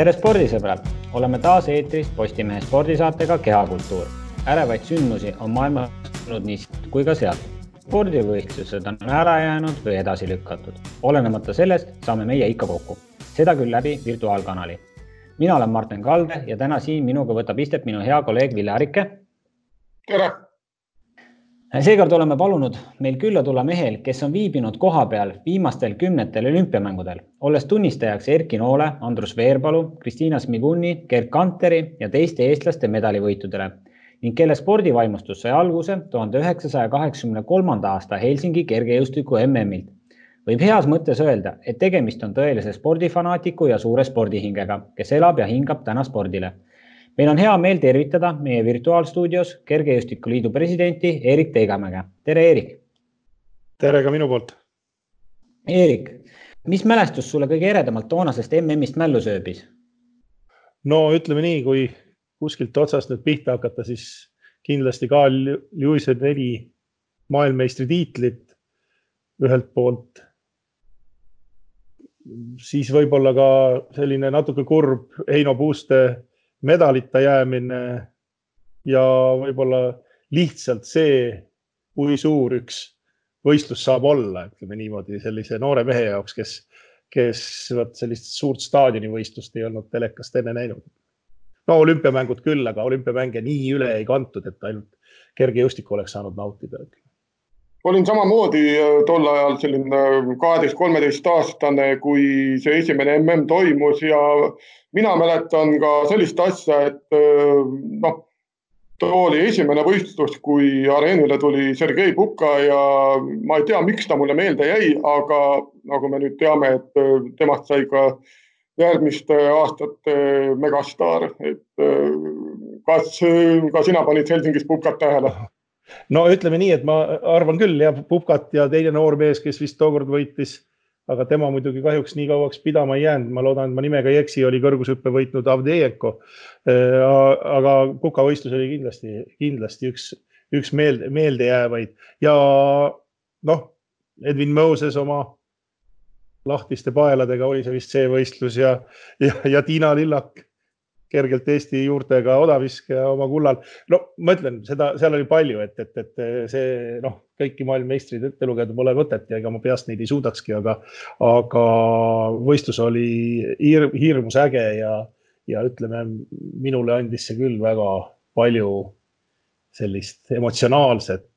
tere spordisõbrad, oleme taas eetris Postimehe spordisaatega Kehakultuur. ärevaid sündmusi on maailmas olnud nii siit kui ka sealt. spordivõistlused on ära jäänud või edasi lükatud. olenemata sellest saame meie ikka kokku, seda küll läbi virtuaalkanali. mina olen Martin Kalde ja täna siin minuga võtab istet minu hea kolleeg Ville Arike. tere seekord oleme palunud meil külla tulla mehel, kes on viibinud kohapeal viimastel kümnetel olümpiamängudel, olles tunnistajaks Erki Noole, Andrus Veerpalu, Kristiina Smiguni, Gerd Kanteri ja teiste eestlaste medalivõitudele ning kelle spordivaimustus sai alguse tuhande üheksasaja kaheksakümne kolmanda aasta Helsingi kergejõustiku MM-ilt. võib heas mõttes öelda, et tegemist on tõelise spordifanaatiku ja suure spordihingega, kes elab ja hingab täna spordile meil on hea meel tervitada meie virtuaalstuudios Kergejõustikuliidu presidenti Eerik Teigamäge. tere, Eerik. tere ka minu poolt. Eerik, mis mälestus sulle kõige eredamalt toonasest MM-ist mällu sööbis? no ütleme nii, kui kuskilt otsast nüüd pihta hakata, siis kindlasti Carl Lewis'e neli maailmameistritiitlit ühelt poolt. siis võib-olla ka selline natuke kurb Heino Puuste medalita jäämine ja võib-olla lihtsalt see, kui suur üks võistlus saab olla, ütleme niimoodi sellise noore mehe jaoks, kes, kes vot sellist suurt staadionivõistlust ei olnud telekast enne näinud. no olümpiamängud küll, aga olümpiamänge nii üle ei kantud, et ainult kergejõustikku oleks saanud nautida olin samamoodi äh, tol ajal selline kaheteist, kolmeteist aastane, kui see esimene mm toimus ja mina mäletan ka sellist asja, et äh, noh, too oli esimene võistlus, kui areenile tuli Sergei Puka ja ma ei tea, miks ta mulle meelde jäi, aga nagu me nüüd teame, et äh, temast sai ka järgmiste aastate megastaar, et kas ka sina panid Helsingis Pukat tähele? No ütleme nii, et ma arvan küll ja Pupkat ja teine noor mees, kes vist tookord võitis, aga tema muidugi kahjuks nii kauaks pidama ei jäänud, ma loodan, et ma nimega ei eksi, oli kõrgushüppe võitnud Avdejenko. Äh, aga Puka võistlus oli kindlasti, kindlasti üks, üks meelde, meeldejäävaid ja noh, Edwin Moses oma lahtiste paeladega oli see vist see võistlus ja, ja, ja Tiina Lillak kergelt Eesti juurtega odaviskaja oma kullal. no ma ütlen seda, seal oli palju, et, et, et see noh, kõiki maailmameistreid ette lugeda pole mõtet ja ega ma peast neid ei suudakski, aga, aga võistlus oli hirm, hirmus äge ja, ja ütleme, minule andis see küll väga palju sellist emotsionaalset,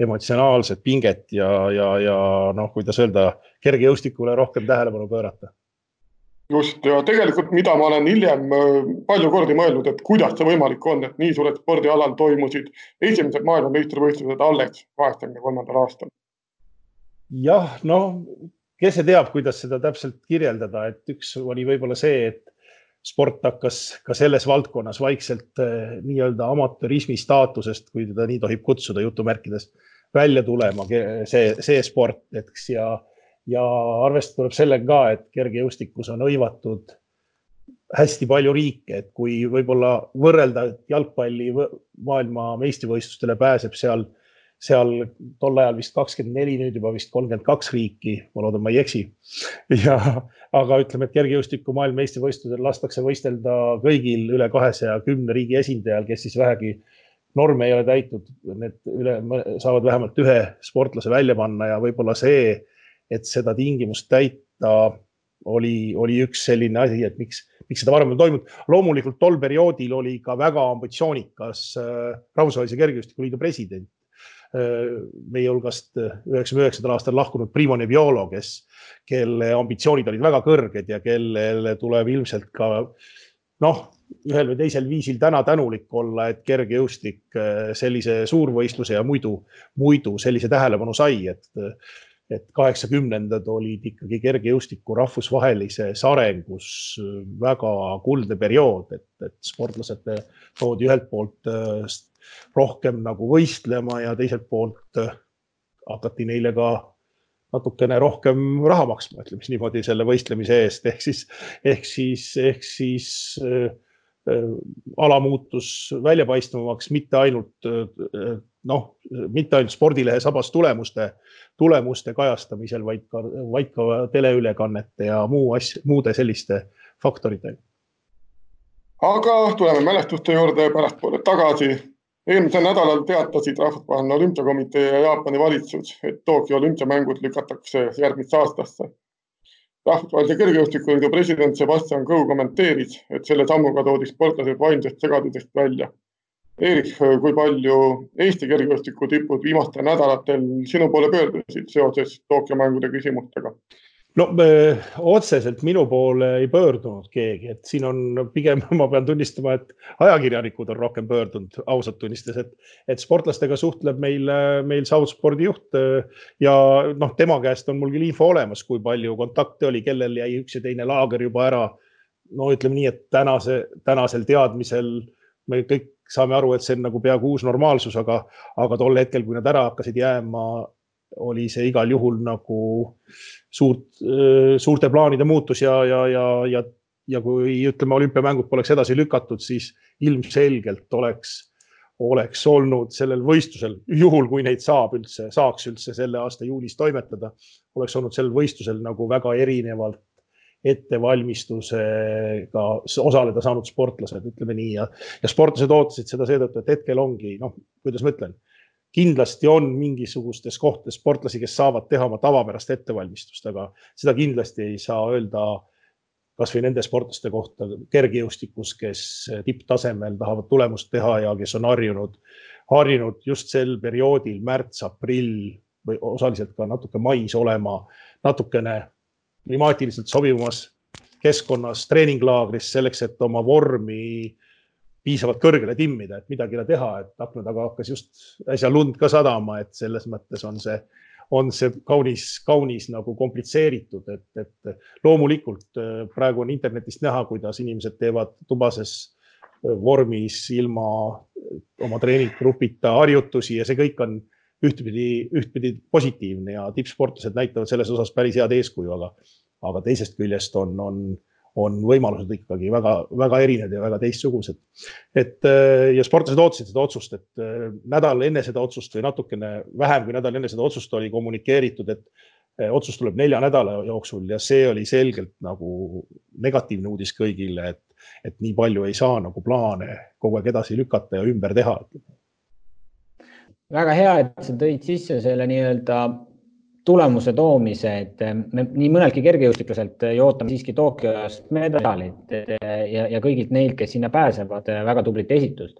emotsionaalset pinget ja, ja, ja noh, kuidas öelda, kergejõustikule rohkem tähelepanu pöörata just ja tegelikult, mida ma olen hiljem äh, palju kordi mõelnud, et kuidas see võimalik on, et nii suurel spordialal toimusid esimesed maailmameistrivõistlused alles kaheksakümne kolmandal aastal. jah, noh, kes see teab, kuidas seda täpselt kirjeldada, et üks oli võib-olla see, et sport hakkas ka selles valdkonnas vaikselt äh, nii-öelda amatöörismi staatusest, kui teda nii tohib kutsuda jutumärkides, välja tulema, see, see sport, eks ja ja arvestada tuleb sellega ka, et kergejõustikus on hõivatud hästi palju riike, et kui võib-olla võrrelda jalgpalli maailma meistrivõistlustele pääseb seal, seal tol ajal vist kakskümmend neli, nüüd juba vist kolmkümmend kaks riiki, ma loodan, ma ei eksi. ja, aga ütleme, et kergejõustiku maailmameistrivõistlusel lastakse võistelda kõigil üle kahesaja kümne riigi esindajal, kes siis vähegi norme ei ole täitnud, need üle, saavad vähemalt ühe sportlase välja panna ja võib-olla see et seda tingimust täita oli, oli üks selline asi, et miks, miks seda varem ei toimunud. loomulikult tol perioodil oli ka väga ambitsioonikas äh, Rahvusvahelise Kergejõustikuliidu president äh,. meie hulgast üheksakümne üheksandal aastal lahkunud Primo Neviolo, kes, kelle ambitsioonid olid väga kõrged ja kellele tuleb ilmselt ka noh, ühel või teisel viisil täna tänulik olla, et kergejõustik äh, sellise suurvõistluse ja muidu, muidu sellise tähelepanu sai, et et kaheksakümnendad olid ikkagi kergejõustiku rahvusvahelises arengus väga kuldne periood, et, et sportlased toodi ühelt poolt äh, rohkem nagu võistlema ja teiselt poolt äh, hakati neile ka natukene rohkem raha maksma, ütleme siis niimoodi selle võistlemise eest, ehk siis, ehk siis, ehk siis äh, äh ala muutus väljapaistvamaks mitte ainult äh, noh, mitte ainult spordilehe sabas tulemuste, tulemuste kajastamisel, vaid ka, vaid ka teleülekannete ja muu asja, muude selliste faktoritega aga tuleme mälestuste juurde pärastpoole tagasi. eelmisel nädalal teatasid Rahvusvaheline Olümpiakomitee ja Jaapani valitsus, et Tokyo olümpiamängud lükatakse järgmisse aastasse. Rahvusvahelise kergejõustikuliidu president Sebastian Kõu kommenteeris, et selle sammuga toodi sportlased vaimsest segadusest välja Eerik, kui palju Eesti kergejõustiku tipud viimastel nädalatel sinu poole pöördusid seoses Tokyo mängude küsimustega? No me, otseselt minu poole ei pöördunud keegi, et siin on pigem, ma pean tunnistama, et ajakirjanikud on rohkem pöördunud, ausalt tunnistades, et, et sportlastega suhtleb meil, meil South Spordi juht ja noh, tema käest on mul küll info olemas, kui palju kontakte oli, kellel jäi üks ja teine laager juba ära. no ütleme nii, et tänase, tänasel teadmisel me kõik saame aru, et see on nagu peaaegu uus normaalsus, aga, aga tol hetkel, kui nad ära hakkasid jääma, oli see igal juhul nagu suurt, suurte plaanide muutus ja, ja, ja, ja, ja kui ütleme, olümpiamängud poleks edasi lükatud, siis ilmselgelt oleks, oleks olnud sellel võistlusel, juhul kui neid saab üldse, saaks üldse selle aasta juunis toimetada, oleks olnud sellel võistlusel nagu väga erinevalt ettevalmistusega osaleda saanud sportlased, ütleme nii ja, ja sportlased ootasid seda seetõttu, et hetkel ongi noh, kuidas ma ütlen, kindlasti on mingisugustes kohtades sportlasi, kes saavad teha oma tavapärast ettevalmistust, aga seda kindlasti ei saa öelda kasvõi nende sportlaste kohta kergejõustikus, kes tipptasemel tahavad tulemust teha ja kes on harjunud, harjunud just sel perioodil märts-aprill või osaliselt ka natuke mais olema natukene klimaatiliselt sobivamas keskkonnas, treeninglaagris selleks, et oma vormi piisavalt kõrgele timmida, et midagi teha, et akna taga hakkas just äsja lund ka sadama, et selles mõttes on see, on see kaunis, kaunis nagu komplitseeritud, et, et loomulikult äh, praegu on internetist näha, kuidas inimesed teevad tubases äh, vormis ilma oma treeninggrupita harjutusi ja see kõik on ühtpidi, ühtpidi positiivne ja tippsportlased näitavad selles osas päris head eeskuju, aga, aga teisest küljest on, on, on võimalused ikkagi väga-väga erinevad ja väga teistsugused. et äh, ja sportlased ootasid seda otsust, et äh, nädal enne seda otsust või natukene vähem kui nädal enne seda otsust oli kommunikeeritud, et äh, otsus tuleb nelja nädala jooksul ja see oli selgelt nagu negatiivne uudis kõigile, et, et nii palju ei saa nagu plaane kogu aeg edasi lükata ja ümber teha väga hea, et sa tõid sisse selle nii-öelda tulemuse toomise, et me nii mõneltki kergejõustikuselt ju ootame siiski Tokyost medalit ja, ja kõigilt neilt, kes sinna pääsevad, väga tublit esitust.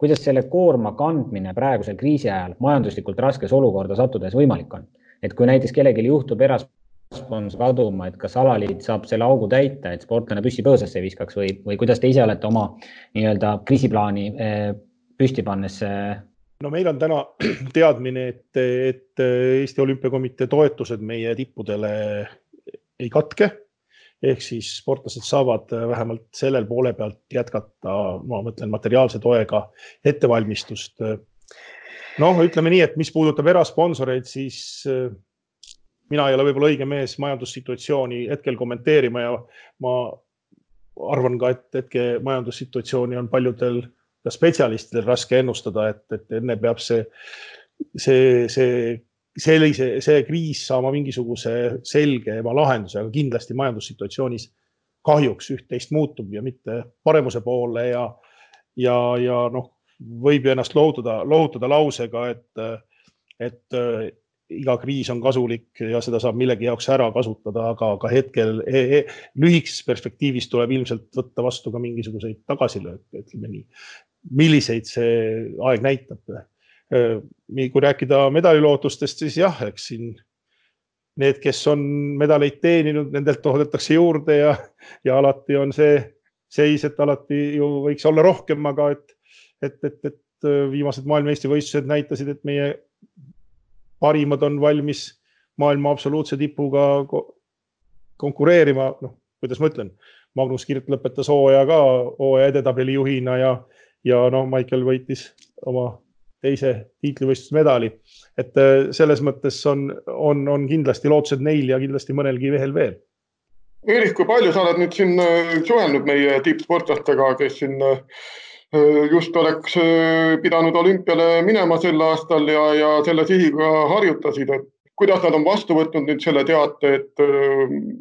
kuidas selle koorma kandmine praegusel kriisi ajal majanduslikult raskes olukorda sattudes võimalik on? et kui näiteks kellelgi juhtub eraspons kaduma, et kas alaliit saab selle augu täita, et sportlane püssi põõsasse viskaks või, või kuidas te ise olete oma nii-öelda kriisiplaani eh, püsti pannes eh, no meil on täna teadmine, et, et Eesti Olümpiakomitee toetused meie tippudele ei katke. ehk siis sportlased saavad vähemalt sellel poole pealt jätkata, ma mõtlen materiaalse toega ettevalmistust. noh, ütleme nii, et mis puudutab erasponsoreid, siis mina ei ole võib-olla õige mees majandussituatsiooni hetkel kommenteerima ja ma arvan ka, et hetke majandussituatsiooni on paljudel ka spetsialistidel raske ennustada, et, et enne peab see, see, see sellise, see kriis saama mingisuguse selgema lahenduse, aga kindlasti majandussituatsioonis kahjuks üht-teist muutub ja mitte paremuse poole ja, ja, ja noh, võib ju ennast lohutada, lohutada lausega, et, et iga kriis on kasulik ja seda saab millegi jaoks ära kasutada, aga, aga hetkel e e lühikeses perspektiivis tuleb ilmselt võtta vastu ka mingisuguseid tagasilööke, ütleme nii. Milliseid see aeg näitab? kui rääkida medalilootustest, siis jah, eks siin need, kes on medaleid teeninud, nendelt toodetakse juurde ja, ja alati on see seis, et alati ju võiks olla rohkem, aga et, et, et, et viimased maailmameistrivõistlused näitasid, et meie parimad on valmis maailma absoluutse tipuga konkureerima, noh, kuidas ma ütlen, Magnus Kirt lõpetas hooaja ka hooaja edetabeli juhina ja, ja noh, Michael võitis oma teise tiitlivõistlusmedali. et äh, selles mõttes on, on, on kindlasti lootused neil ja kindlasti mõnelgi mehel veel. Eerik, kui palju sa oled nüüd siin äh, suhelnud meie tippsportlastega, kes siin äh, just oleks pidanud olümpiale minema sel aastal ja, ja selle sihiga harjutasid, et kuidas nad on vastu võtnud nüüd selle teate, et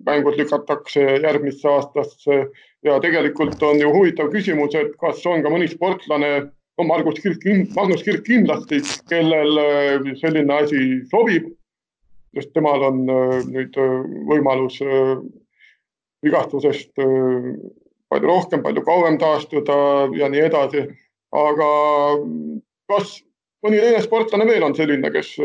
mängud lükatakse järgmisse aastasse ja tegelikult on ju huvitav küsimus, et kas on ka mõni sportlane, no Margus Kirk, Magnus Kirk kindlasti, kellel selline asi sobib. sest temal on nüüd võimalus vigastusest palju rohkem, palju kauem taastuda ja nii edasi. aga kas mõni teine sportlane veel on selline, kes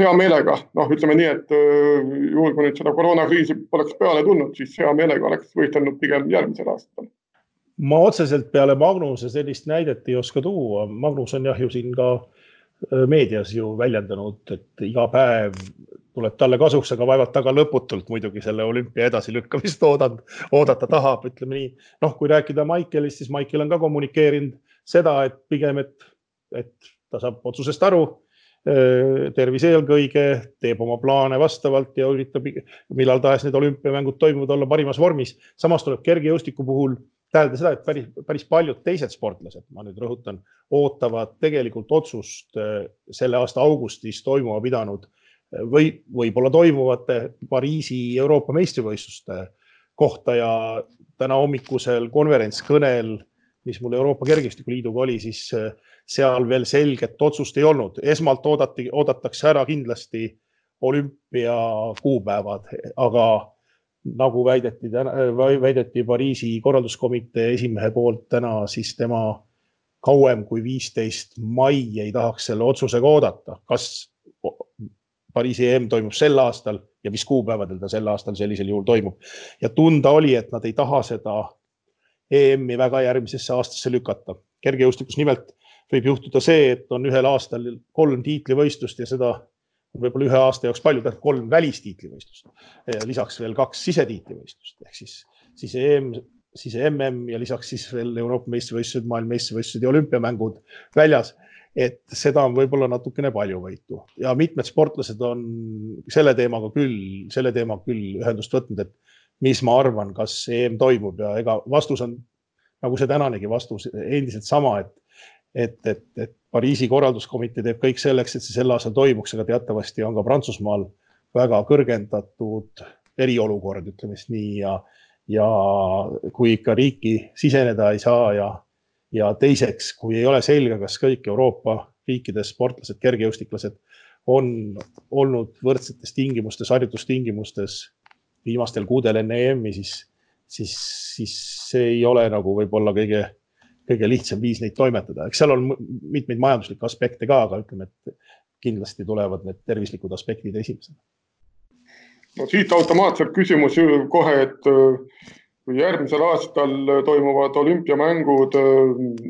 hea meelega, noh, ütleme nii, et juhul kui nüüd seda koroonakriisi poleks peale tulnud, siis hea meelega oleks võistelnud pigem järgmisel aastal. ma otseselt peale Magnuse sellist näidet ei oska tuua. Magnus on jah ju siin ka meedias ju väljendanud, et iga päev tuleb talle kasuks, aga vaevalt ta ka lõputult muidugi selle olümpia edasilükkamist oodanud, oodata tahab, ütleme nii. noh, kui rääkida Maikelist, siis Maikel on ka kommunikeerinud seda, et pigem, et, et ta saab otsusest aru. Tervis eelkõige, teeb oma plaane vastavalt ja üritab millal tahes need olümpiamängud toimuvad, olla parimas vormis. samas tuleb kergejõustiku puhul tähendada seda, et päris, päris paljud teised sportlased, ma nüüd rõhutan, ootavad tegelikult otsust selle aasta augustis toimuma pidanud või võib-olla toimuvate Pariisi Euroopa meistrivõistluste kohta ja täna hommikusel konverentskõnel, mis mul Euroopa Kergejõustikuliiduga oli, siis äh, seal veel selget otsust ei olnud. esmalt oodati, oodatakse ära kindlasti olümpia kuupäevad, aga nagu väideti täna, väideti Pariisi korralduskomitee esimehe poolt täna, siis tema kauem kui viisteist mai ei tahaks selle otsusega oodata, kas Pariisi EM toimub sel aastal ja mis kuupäevadel ta sel aastal sellisel juhul toimub. ja tunda oli, et nad ei taha seda EM-i väga järgmisesse aastasse lükata. kergejõustikus nimelt võib juhtuda see, et on ühel aastal kolm tiitlivõistlust ja seda võib-olla ühe aasta jaoks palju, tähendab kolm välistiitlivõistlust. lisaks veel kaks sisetiitlivõistlust ehk siis, siis EM, siis MM ja lisaks siis veel Euroopa meistrivõistlused, maailma meistrivõistlused ja olümpiamängud väljas et seda on võib-olla natukene paljuvõitu ja mitmed sportlased on selle teemaga küll, selle teemaga küll ühendust võtnud, et mis ma arvan, kas EM toimub. Ja ega vastus on nagu see tänanegi vastus endiselt sama, et et, et, et Pariisi korralduskomitee teeb kõik selleks, et see sel aastal toimuks, aga teatavasti on ka Prantsusmaal väga kõrgendatud eriolukord, ütleme siis nii ja, ja kui ikka riiki siseneda ei saa ja ja teiseks, kui ei ole selge, kas kõik Euroopa riikides sportlased, kergejõustiklased on olnud võrdsetes tingimustes, harjutustingimustes viimastel kuudel enne EM-i, siis, siis, siis see ei ole nagu võib-olla kõige, kõige lihtsam viis neid toimetada, eks seal on mitmeid majanduslikke aspekte ka, aga ütleme, et kindlasti tulevad need tervislikud aspektid esimesena. no siit automaatselt küsimus kohe, et kui järgmisel aastal toimuvad olümpiamängud,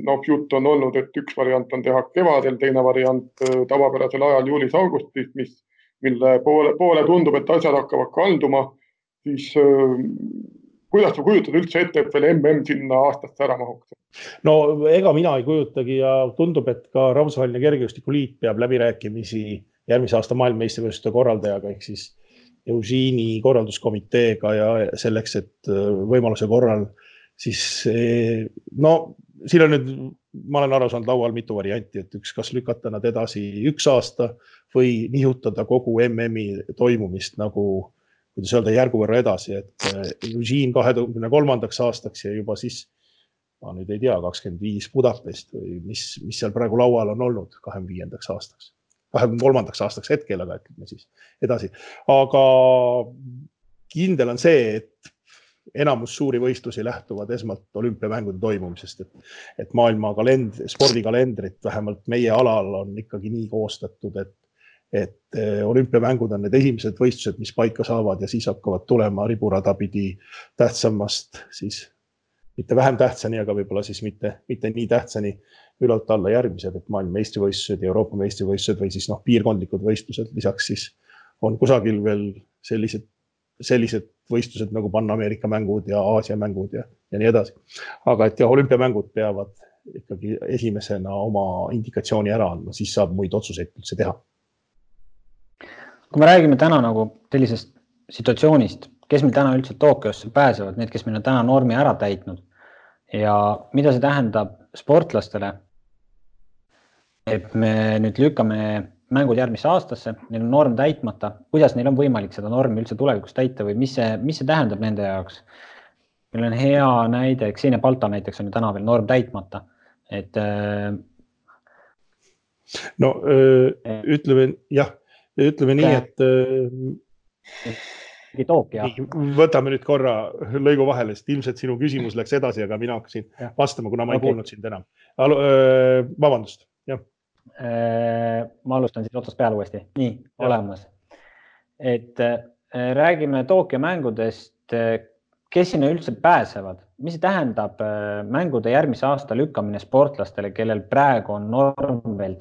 noh, jutt on olnud, et üks variant on teha kevadel, teine variant tavapärasel ajal juulis-augustis, mis, mille poole, poole tundub, et asjad hakkavad kalduma, siis kuidas sa kujutad üldse ette, et veel mm sinna aastasse ära mahuks? no ega mina ei kujutagi ja tundub, et ka Rahvusvaheline Kergejõustikuliit peab läbirääkimisi järgmise aasta maailmameistrivõistluste korraldajaga ehk siis Eugeni korralduskomiteega ja selleks, et äh, võimaluse korral siis no siin on nüüd, ma olen aru saanud, laual mitu varianti, et üks, kas lükata nad edasi üks aasta või nihutada kogu MM-i toimumist nagu, kuidas öelda, järgu võrra edasi, et äh, Eugene kahekümne kolmandaks aastaks ja juba siis ma nüüd ei tea, kakskümmend viis Budapest või mis, mis seal praegu laual on olnud kahekümne viiendaks aastaks kahekümne kolmandaks aastaks hetkel, aga ütleme siis edasi. aga kindel on see, et enamus suuri võistlusi lähtuvad esmalt olümpiamängude toimumisest, et, et maailma kalend-, spordikalendrit vähemalt meie alal on ikkagi nii koostatud, et, et eh, olümpiamängud on need esimesed võistlused, mis paika saavad ja siis hakkavad tulema riburada pidi tähtsamast siis mitte vähem tähtsani, aga võib-olla siis mitte, mitte nii tähtsani ülalt alla järgmised, et maailma meistrivõistlused ja Euroopa meistrivõistlused või siis noh, piirkondlikud võistlused, lisaks siis on kusagil veel sellised, sellised võistlused nagu Pan-Ameerika mängud ja Aasia mängud ja, ja nii edasi. aga et jah, olümpiamängud peavad ikkagi esimesena oma indikatsiooni ära andma, siis saab muid otsuseid üldse teha. Kui me räägime täna nagu sellisest situatsioonist, kes meil täna üldse Tokyosse pääsevad, need, kes meil on täna normi ära täitnud ja mida see tähendab sportlastele, et me nüüd lükkame mängud järgmisse aastasse, neil on norm täitmata, kuidas neil on võimalik seda normi üldse tulevikus täita või mis see, mis see tähendab nende jaoks? meil on hea näide, Xenia Balta näiteks on ju täna veel norm täitmata, et. Äh, no öö, ütleme jah, ütleme nii, et mingi Tokyo. võtame nüüd korra lõigu vahele, sest ilmselt sinu küsimus läks edasi, aga mina hakkasin ja. vastama, kuna ma ei okay. kuulnud sind enam. vabandust, jah. ma alustan siis otsast peale uuesti, nii olemas. et räägime Tokyo mängudest. kes sinna üldse pääsevad, mis tähendab mängude järgmise aasta lükkamine sportlastele, kellel praegu on norm veel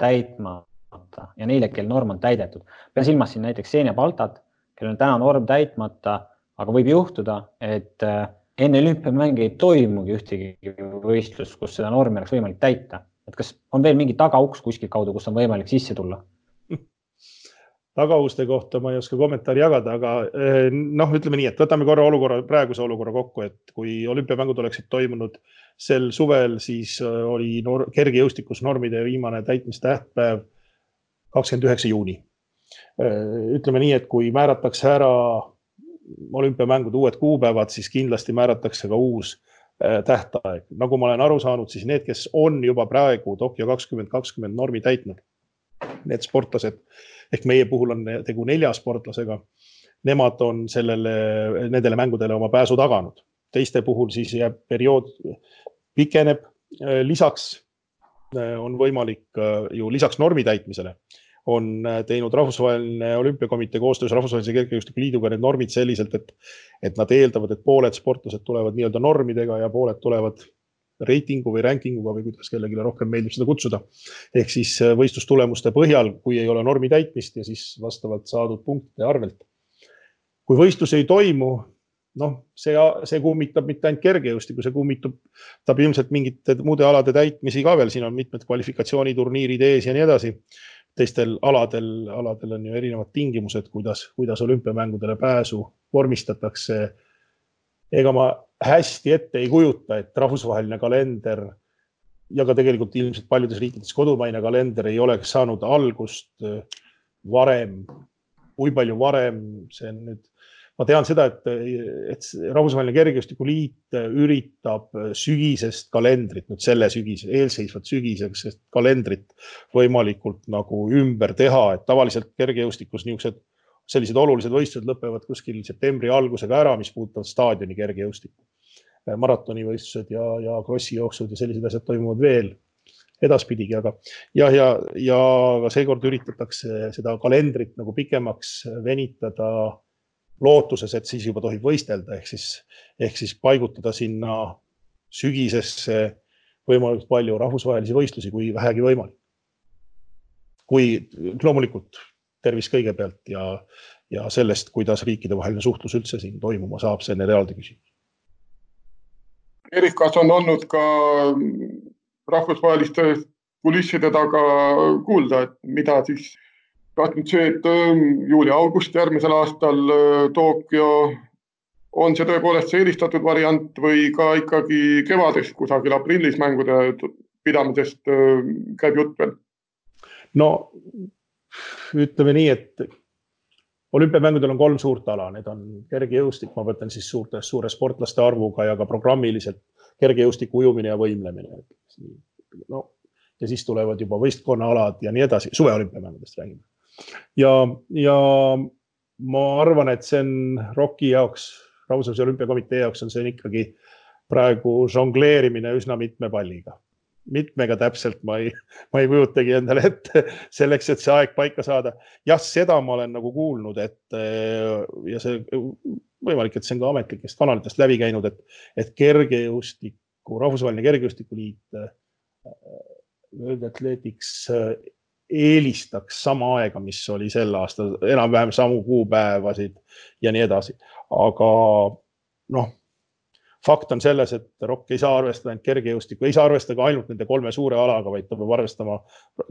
täitmata ja neile, kel norm on täidetud. pean silmas siin näiteks Baltat kellel on täna norm täitmata, aga võib juhtuda, et äh, enne olümpiamänge ei toimugi ühtegi võistlust, kus seda normi oleks võimalik täita. et kas on veel mingi tagauks kuskil kaudu, kus on võimalik sisse tulla? tagauste kohta ma ei oska kommentaari jagada, aga äh, noh, ütleme nii, et võtame korra olukorra, praeguse olukorra kokku, et kui olümpiamängud oleksid toimunud sel suvel, siis äh, oli kergejõustikus normide viimane täitmistähtpäev kakskümmend üheksa juuni Äh, ütleme nii, et kui määratakse ära olümpiamängude uued kuupäevad, siis kindlasti määratakse ka uus äh, tähtaeg. nagu ma olen aru saanud, siis need, kes on juba praegu Tokyo kakskümmend kakskümmend normi täitnud, need sportlased ehk meie puhul on tegu nelja sportlasega. Nemad on sellele, nendele mängudele oma pääsu taganud, teiste puhul siis jääb periood, pikeneb. Äh, lisaks on võimalik ju lisaks normi täitmisele on äh, teinud Rahvusvaheline Olümpiakomitee koostöös Rahvusvahelise Kergejõustiku Liiduga need normid selliselt, et, et nad eeldavad, et pooled sportlased tulevad nii-öelda normidega ja pooled tulevad reitingu või rankinguga või kuidas kellelegi rohkem meeldib seda kutsuda. ehk siis äh, võistlustulemuste põhjal, kui ei ole normi täitmist ja siis vastavalt saadud punktide arvelt. kui võistlus ei toimu, noh, see, see kummitab mitte ainult kergejõustikku, see kummitab, tab ilmselt mingite muude alade täitmisi ka veel, siin on mitmed kvalifikatsiooniturniirid ees ja nii edasi teistel aladel, aladel on ju erinevad tingimused, kuidas, kuidas olümpiamängudele pääsu vormistatakse. ega ma hästi ette ei kujuta, et rahvusvaheline kalender ja ka tegelikult ilmselt paljudes riikides kodumaine kalender ei oleks saanud algust varem, kui palju varem, see on nüüd ma tean seda, et, et Rahvusvaheline Kergejõustiku Liit üritab sügisest kalendrit, nüüd selle sügise, eelseisvat sügisest kalendrit võimalikult nagu ümber teha, et tavaliselt kergejõustikus niisugused sellised olulised võistlused lõpevad kuskil septembri algusega ära, mis puudutavad staadioni kergejõustikku. maratonivõistlused ja, ja krossi jooksud ja sellised asjad toimuvad veel edaspidigi, aga jah, ja, ja, ja seekord üritatakse seda kalendrit nagu pikemaks venitada lootuses, et siis juba tohib võistelda, ehk siis, ehk siis paigutada sinna sügisesse võimalikult palju rahvusvahelisi võistlusi, kui vähegi võimalik. kui loomulikult tervis kõigepealt ja, ja sellest, kuidas riikidevaheline suhtlus üldse siin toimuma saab, see on eraldi küsimus. Erik, kas on olnud ka rahvusvaheliste kulisside taga kuulda, et mida siis nüüd see, et ähm, juuli-august järgmisel aastal äh, Tokyo, on see tõepoolest see eelistatud variant või ka ikkagi kevadest kusagil aprillis mängude pidamisest äh, käib jutt veel? no ütleme nii, et olümpiamängudel on kolm suurt ala, need on kergejõustik, ma mõtlen siis suurte, suure sportlaste arvuga ja ka programmiliselt kergejõustiku ujumine ja võimlemine. no ja siis tulevad juba võistkonnaalad ja nii edasi, suveolümpiamängudest räägime ja, ja ma arvan, et see on ROK-i jaoks, Rahvusvahelise Olümpiakomitee jaoks on see ikkagi praegu žongleerimine üsna mitme palliga. mitmega täpselt ma ei, ma ei kujutagi endale ette selleks, et see aeg paika saada. jah, seda ma olen nagu kuulnud, et ja see võimalik, et see on ka ametlikest kanalitest läbi käinud, et, et kergejõustiku, Rahvusvaheline Kergejõustikuliit, World Athletics eelistaks sama aega, mis oli sel aastal, enam-vähem samu kuupäevasid ja nii edasi. aga noh, fakt on selles, et ROK ei saa arvestada ainult kergejõustikku, ei saa arvestada ainult nende kolme suure alaga, vaid ta peab arvestama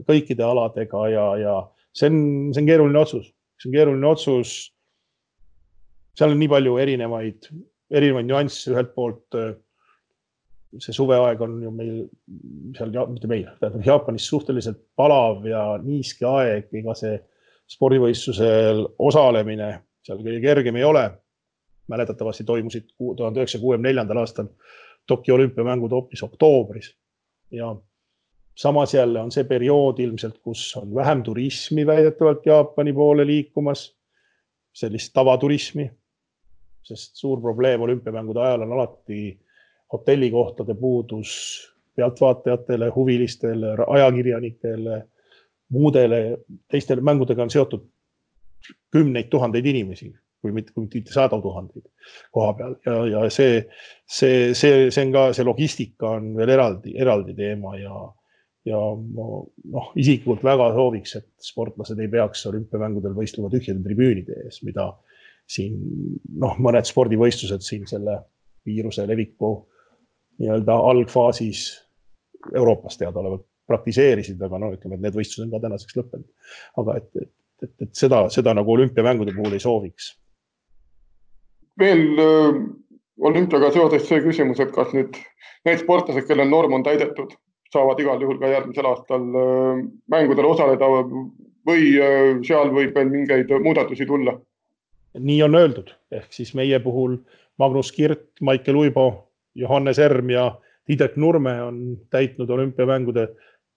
kõikide aladega ja, ja see on, see on keeruline otsus, see on keeruline otsus. seal on nii palju erinevaid, erinevaid nüansse, ühelt poolt see suveaeg on ju meil seal, mitte meil, tähendab Jaapanis suhteliselt palav ja niiske aeg, ega see spordivõistlusel osalemine seal kõige kergem ei ole. mäletatavasti toimusid tuhande üheksasaja kuuekümne neljandal aastal Tokyo olümpiamängud hoopis oktoobris ja samas jälle on see periood ilmselt, kus on vähem turismi väidetavalt Jaapani poole liikumas, sellist tavaturismi, sest suur probleem olümpiamängude ajal on alati hotellikohtade puudus pealtvaatajatele, huvilistele, ajakirjanikele, muudele teistele mängudega on seotud kümneid tuhandeid inimesi, kui mitte, kui mitte sadu tuhandeid koha peal. Ja, ja see, see, see, see on ka, see logistika on veel eraldi, eraldi teema ja, ja ma noh, isiklikult väga sooviks, et sportlased ei peaks olümpiamängudel võistlema tühjade tribüünide ees, mida siin noh, mõned spordivõistlused siin selle viiruse leviku nii-öelda algfaasis Euroopas teadaolevalt praktiseerisid, aga no ütleme, et need võistlused on ka tänaseks lõppenud. aga et, et, et, et seda, seda nagu olümpiamängude puhul ei sooviks. veel äh, olümpiaga seoses see küsimus, et kas nüüd need sportlased, kellel norm on täidetud, saavad igal juhul ka järgmisel aastal äh, mängudel osaleda või äh, seal võib veel mingeid muudatusi tulla? nii on öeldud, ehk siis meie puhul Magnus Kirt, Maicel Uibo Johannes Erm ja Tiidek Nurme on täitnud olümpiamängude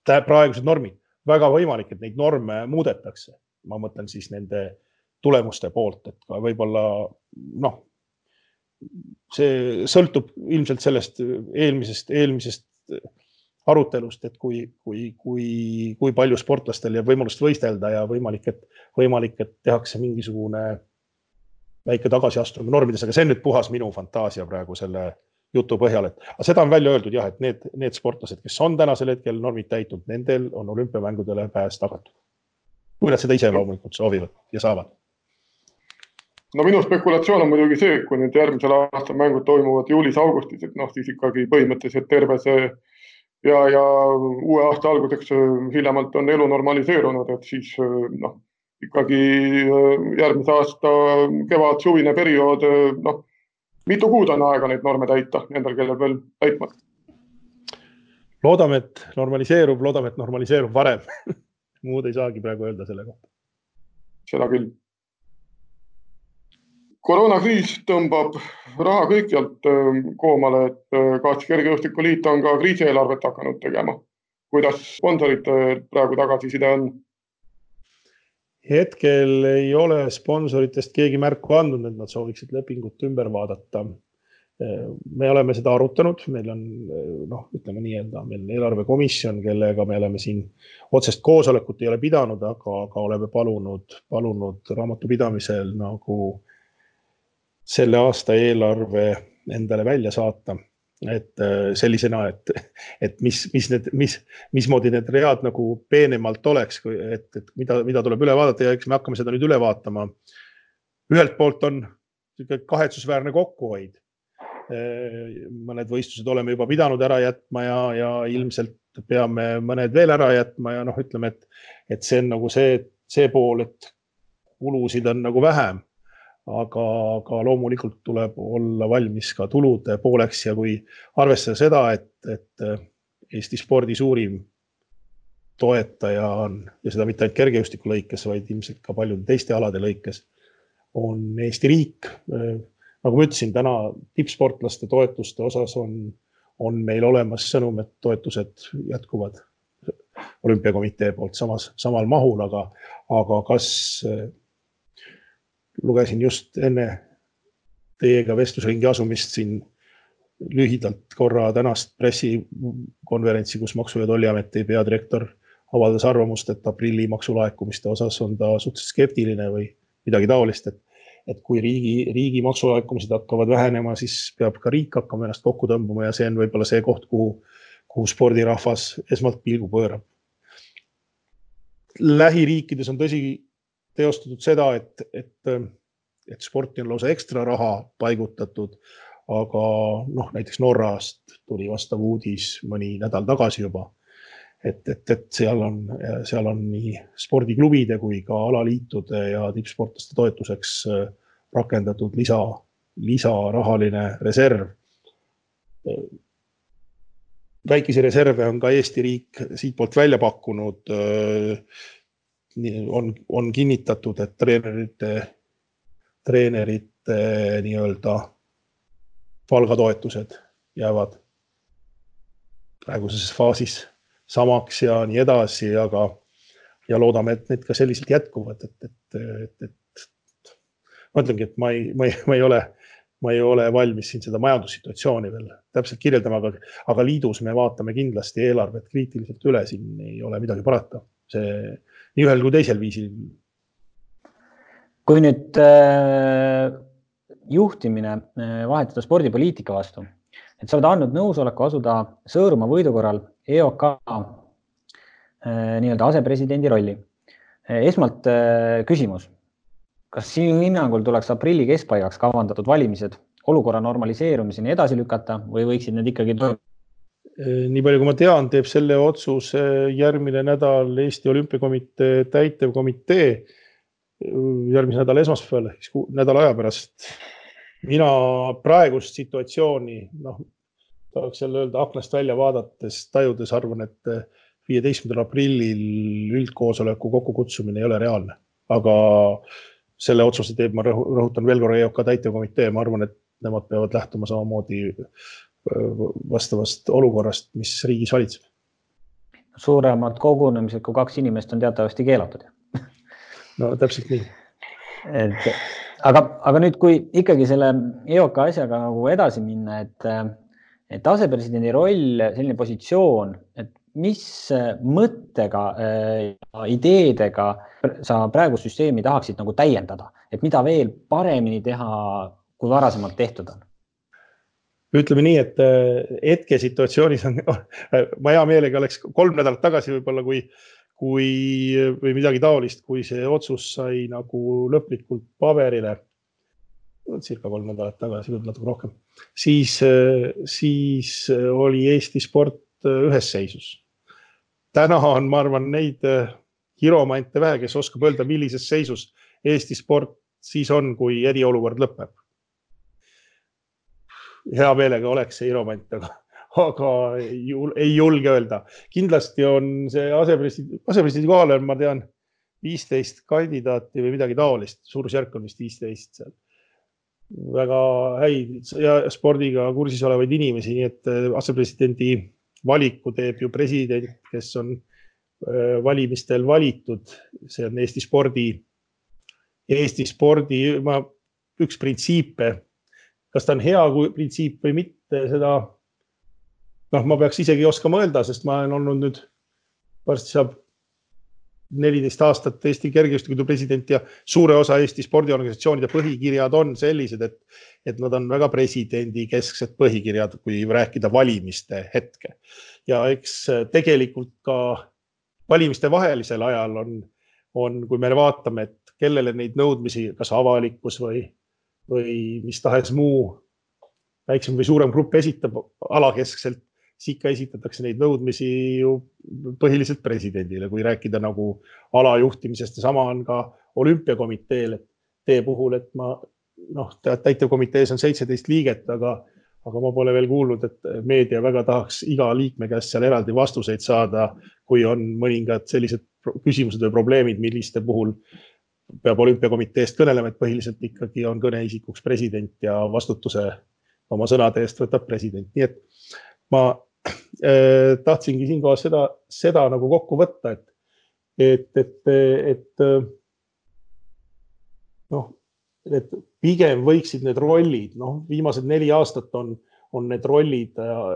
praegused normid. väga võimalik, et neid norme muudetakse. ma mõtlen siis nende tulemuste poolt, et ka võib-olla noh, see sõltub ilmselt sellest eelmisest, eelmisest arutelust, et kui, kui, kui, kui palju sportlastel jääb võimalust võistelda ja võimalik, et võimalik, et tehakse mingisugune väike tagasiastumine normides, aga see on nüüd puhas minu fantaasia praegu selle jutu põhjal, et aga seda on välja öeldud jah, et need, need sportlased, kes on tänasel hetkel normid täitnud, nendel on olümpiamängudele pääs tagatud. kui nad seda ise loomulikult soovivad ja saavad. no minu spekulatsioon on muidugi see, kui nüüd järgmisel aastal mängud toimuvad juulis-augustis, et noh, siis ikkagi põhimõtteliselt terve see ja, ja uue aasta alguseks hiljemalt on elu normaliseerunud, et siis noh, ikkagi järgmise aasta kevad-suvine periood, noh mitu kuud on aega neid norme täita nendel, kellel veel täitmata? loodame, et normaliseerub, loodame, et normaliseerub varem muud ei saagi praegu öelda selle kohta. seda küll. koroonakriis tõmbab raha kõikjalt ähm, koomale, et äh, kas Kergejõustikuliit on ka kriisieelarvet hakanud tegema? kuidas sponsorite praegu tagasiside on? Hetkel ei ole sponsoritest keegi märku andnud, et nad sooviksid lepingut ümber vaadata. me oleme seda arutanud, meil on noh, ütleme nii-öelda meil eelarvekomisjon, kellega me oleme siin otsest koosolekut ei ole pidanud, aga, aga oleme palunud, palunud raamatupidamisel nagu selle aasta eelarve endale välja saata et äh, sellisena, et, et mis, mis need, mis, mismoodi need read nagu peenemalt oleks, et, et mida, mida tuleb üle vaadata ja eks me hakkame seda nüüd üle vaatama. ühelt poolt on niisugune kahetsusväärne kokkuhoid. Äh, mõned võistlused oleme juba pidanud ära jätma ja, ja ilmselt peame mõned veel ära jätma ja noh, ütleme, et, et see on nagu see, see pool, et kulusid on nagu vähem aga, aga loomulikult tuleb olla valmis ka tulude pooleks ja kui arvestada seda, et, et äh, Eesti spordi suurim toetaja on ja seda mitte ainult kergejõustiku lõikes, vaid ilmselt ka paljude teiste alade lõikes, on Eesti riik. Nagu ma ütlesin, täna tippsportlaste toetuste osas on, on meil olemas sõnum, et toetused jätkuvad olümpiakomitee poolt samas, samal mahul, aga, aga kas lugesin just enne teiega vestlusringi asumist siin lühidalt korra tänast pressikonverentsi, kus Maksu- ja Tolliameti peadirektor avaldas arvamust, et aprilli maksulaekumiste osas on ta suhteliselt skeptiline või midagi taolist, et, et kui riigi, riigi maksulaekumised hakkavad vähenema, siis peab ka riik hakkama ennast kokku tõmbama ja see on võib-olla see koht, kuhu, kuhu spordirahvas esmalt pilgu pöörab. lähiriikides on tõsi, teostatud seda, et, et, et sporti on lausa ekstra raha paigutatud. aga noh, näiteks Norrast tuli vastav uudis mõni nädal tagasi juba. et, et, et seal on, seal on nii spordiklubide kui ka alaliitude ja tippsportlaste toetuseks äh, rakendatud lisa, lisarahaline reserv. väikesi reserve on ka Eesti riik siitpoolt välja pakkunud. On, on kinnitatud, et treenerite, treenerite nii-öelda palgatoetused jäävad praeguses faasis samaks ja nii edasi, aga ja loodame, et need ka selliselt jätkuvad, et, et, et, et ma ütlengi, et ma ei, ma ei, ma ei ole ma ei ole valmis siin seda majandussituatsiooni veel täpselt kirjeldama, aga, aga liidus me vaatame kindlasti eelarvet kriitiliselt üle, siin ei ole midagi parata. see nii ühel kui teisel viisil. kui nüüd äh, juhtimine äh, vahetada spordipoliitika vastu, et sa oled andnud nõusoleku asuda Sõõrumaa võidu korral EOK äh, nii-öelda asepresidendi rolli. Äh, esmalt äh, küsimus kas sinu hinnangul tuleks aprilli keskpaigaks kavandatud valimised olukorra normaliseerumiseni edasi lükata või võiksid need ikkagi toimuda? Nii palju, kui ma tean, teeb selle otsuse järgmine nädal Eesti Olümpiakomitee täitevkomitee järgmise nädala esmaspäeval ehk siis nädala aja pärast. mina praegust situatsiooni, noh, tahaks jälle öelda aknast välja vaadates, tajudes arvan, et viieteistkümnendal aprillil üldkoosoleku kokkukutsumine ei ole reaalne, aga selle otsuse teeb, ma rõhutan veel korra EOK täitevkomitee, ma arvan, et nemad peavad lähtuma samamoodi vastavast olukorrast, mis riigis valitseb. suuremad kogunemised kui kaks inimest on teatavasti keelatud no täpselt nii. et aga, aga nüüd, kui ikkagi selle EOK asjaga nagu edasi minna, et, et asepresidendi roll, selline positsioon, et mis mõttega ja ideedega sa praegu süsteemi tahaksid nagu täiendada, et mida veel paremini teha, kui varasemalt tehtud on? Ütleme nii, et äh, hetkesituatsioonis on, ma hea meelega oleks kolm nädalat tagasi võib-olla, kui, kui või midagi taolist, kui see otsus sai nagu lõplikult paberile. circa kolm nädalat tagasi, võib-olla natuke rohkem, siis, äh, siis oli Eesti sport äh, ühes seisus. täna on, ma arvan, neid hiromante vähe, kes oskab öelda, millises seisus Eesti sport siis on, kui eriolukord lõpeb. Hea meelega oleks see hiromant, aga, aga ei, julge öelda. kindlasti on see asepresidendi, asepresidendi kohale on, ma tean, viisteist kandidaati või midagi taolist, suurusjärk on vist viisteist seal. väga häid ja spordiga kursis olevaid inimesi, nii et asepresidendi valiku teeb ju president, kes on äh, Äh, valimistel valitud, see on Eesti spordi, Eesti spordi, ma, üks printsiipe. Kas ta on hea printsiip või mitte, seda noh, ma peaks isegi oskama öelda, sest ma olen olnud nüüd, varsti saab neliteist aastat Eesti kergejõustiku president ja suure osa Eesti spordiorganisatsioonide põhikirjad on sellised, et, et nad on väga presidendi kesksed põhikirjad, kui rääkida valimiste hetke. ja eks tegelikult ka valimiste vahelisel ajal on, on, kui me vaatame, et kellele neid nõudmisi, kas avalikkus või, või mis tahes muu väiksem või suurem grupp esitab alakeskselt, siis ikka esitatakse neid nõudmisi ju põhiliselt presidendile, kui rääkida nagu alajuhtimisest. Ja sama on ka olümpiakomiteel, et tee puhul, et ma noh, täitevkomitees on seitseteist liiget, aga aga ma pole veel kuulnud, et meedia väga tahaks iga liikme käest seal eraldi vastuseid saada, kui on mõningad sellised küsimused või probleemid, milliste puhul peab olümpiakomiteest kõnelema, et põhiliselt ikkagi on kõneisikuks president ja vastutuse oma sõnade eest võtab president, nii et ma äh, tahtsingi siinkohal seda, seda nagu kokku võtta, et, et, et, et noh, et pigem võiksid need rollid, noh, viimased neli aastat on, on need rollid äh,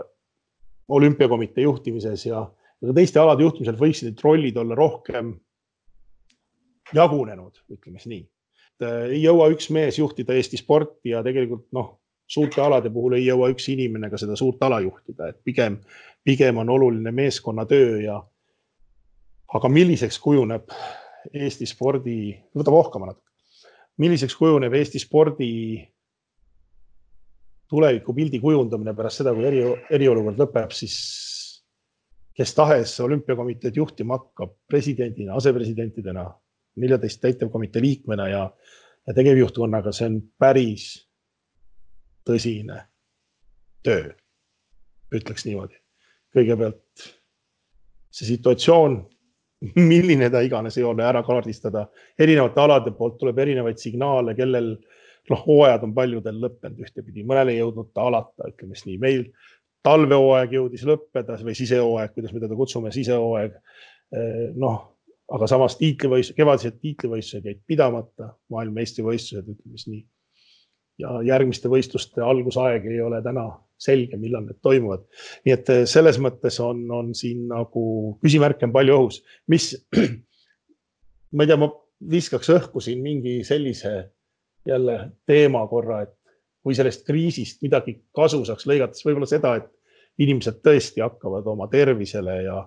olümpiakomitee juhtimises ja, ja teiste alade juhtimisel võiksid need rollid olla rohkem jagunenud, ütleme siis nii. Äh, ei jõua üks mees juhtida Eesti sporti ja tegelikult noh, suurte alade puhul ei jõua üks inimene ka seda suurt ala juhtida, et pigem, pigem on oluline meeskonnatöö ja aga milliseks kujuneb Eesti spordi, võtame ohkama natuke milliseks kujuneb Eesti spordi tulevikupildi kujundamine pärast seda, kui eri, eriolukord lõpeb, siis kes tahes olümpiakomiteed juhtima hakkab presidendina, asepresidentidena, neljateist täitevkomitee liikmena ja, ja tegevjuhtkonnaga, see on päris tõsine töö, ütleks niimoodi. kõigepealt see situatsioon, milline ta iganes ei ole, ära kaardistada. erinevate alade poolt tuleb erinevaid signaale, kellel noh, hooajad on paljudel lõppenud ühtepidi, mõnel ei jõudnud ta alata, ütleme siis nii. meil talvehooaeg jõudis lõppeda või sisehooaeg, kuidas me teda kutsume, sisehooaeg. noh, aga samas tiitlivõistlus, kevadised tiitlivõistlused jäid pidamata, maailmameistrivõistlused, ütleme siis nii. ja järgmiste võistluste algusaeg ei ole täna selge, millal need toimuvad. nii et eh, selles mõttes on, on siin nagu küsimärke on palju õhus, mis, ma ei tea, ma viskaks õhku siin mingi sellise jälle teema korra, et kui sellest kriisist midagi kasu saaks lõigata, siis võib-olla seda, et inimesed tõesti hakkavad oma tervisele ja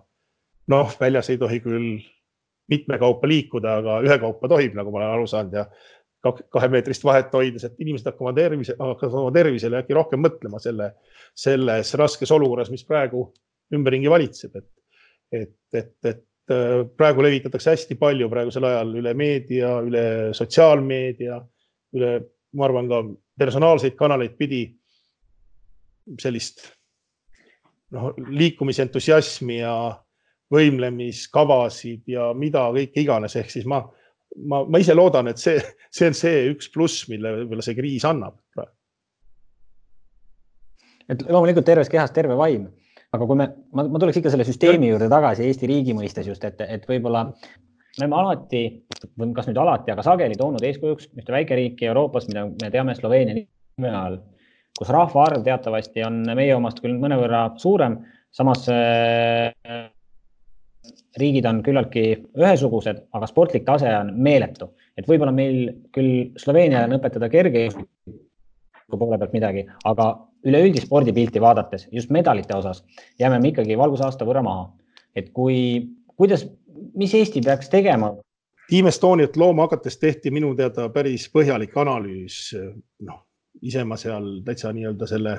noh, väljas ei tohi küll mitmekaupa liikuda, aga ühekaupa tohib, nagu ma olen aru saanud ja kahemeetrist vahet hoides, et inimesed hakkavad tervise, hakkavad oma tervisele äkki rohkem mõtlema selle, selles raskes olukorras, mis praegu ümberringi valitseb, et, et, et, et äh, praegu levitatakse hästi palju praegusel ajal üle meedia, üle sotsiaalmeedia, üle, ma arvan, ka personaalseid kanaleid pidi sellist noh, liikumisentusiasmi ja võimlemiskavasid ja mida kõike iganes, ehk siis ma ma, ma ise loodan, et see, see on see üks pluss, mille võib-olla see kriis annab. et loomulikult terves kehas terve vaim, aga kui me, ma, ma tuleks ikka selle süsteemi juurde tagasi Eesti riigi mõistes just, et, et võib-olla me oleme alati, või kas nüüd alati, aga sageli toonud eeskujuks ühte väikeriiki Euroopas, mida me teame Sloveenia nime all, kus rahvaarv teatavasti on meie omast küll mõnevõrra suurem, samas riigid on küllaltki ühesugused, aga sportlik tase on meeletu, et võib-olla meil küll Sloveeniale on õpetada kerge poole pealt midagi, aga üleüldist spordipilti vaadates just medalite osas jääme me ikkagi valgusaasta võrra maha. et kui, kuidas, mis Eesti peaks tegema? Team Estoniat looma hakates tehti minu teada päris põhjalik analüüs, noh ise ma seal täitsa nii-öelda selle,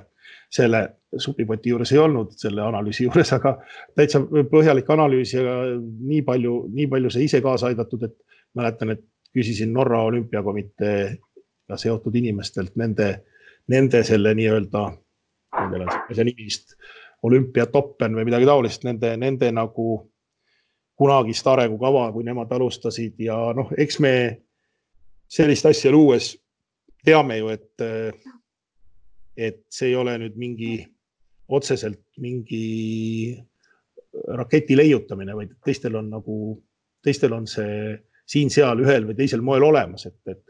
selle supipoti juures ei olnud, selle analüüsi juures, aga täitsa põhjalik analüüs ja nii palju, nii palju sai ise kaasa aidatud, et mäletan, et küsisin Norra olümpiakomiteega seotud inimestelt nende, nende selle nii-öelda, nendel on see nimi vist, olümpiatoppen või midagi taolist, nende, nende nagu kunagist arengukava, kui nemad alustasid ja noh, eks me sellist asja luues teame ju, et, et see ei ole nüüd mingi otseselt mingi raketi leiutamine, vaid teistel on nagu, teistel on see siin-seal ühel või teisel moel olemas, et, et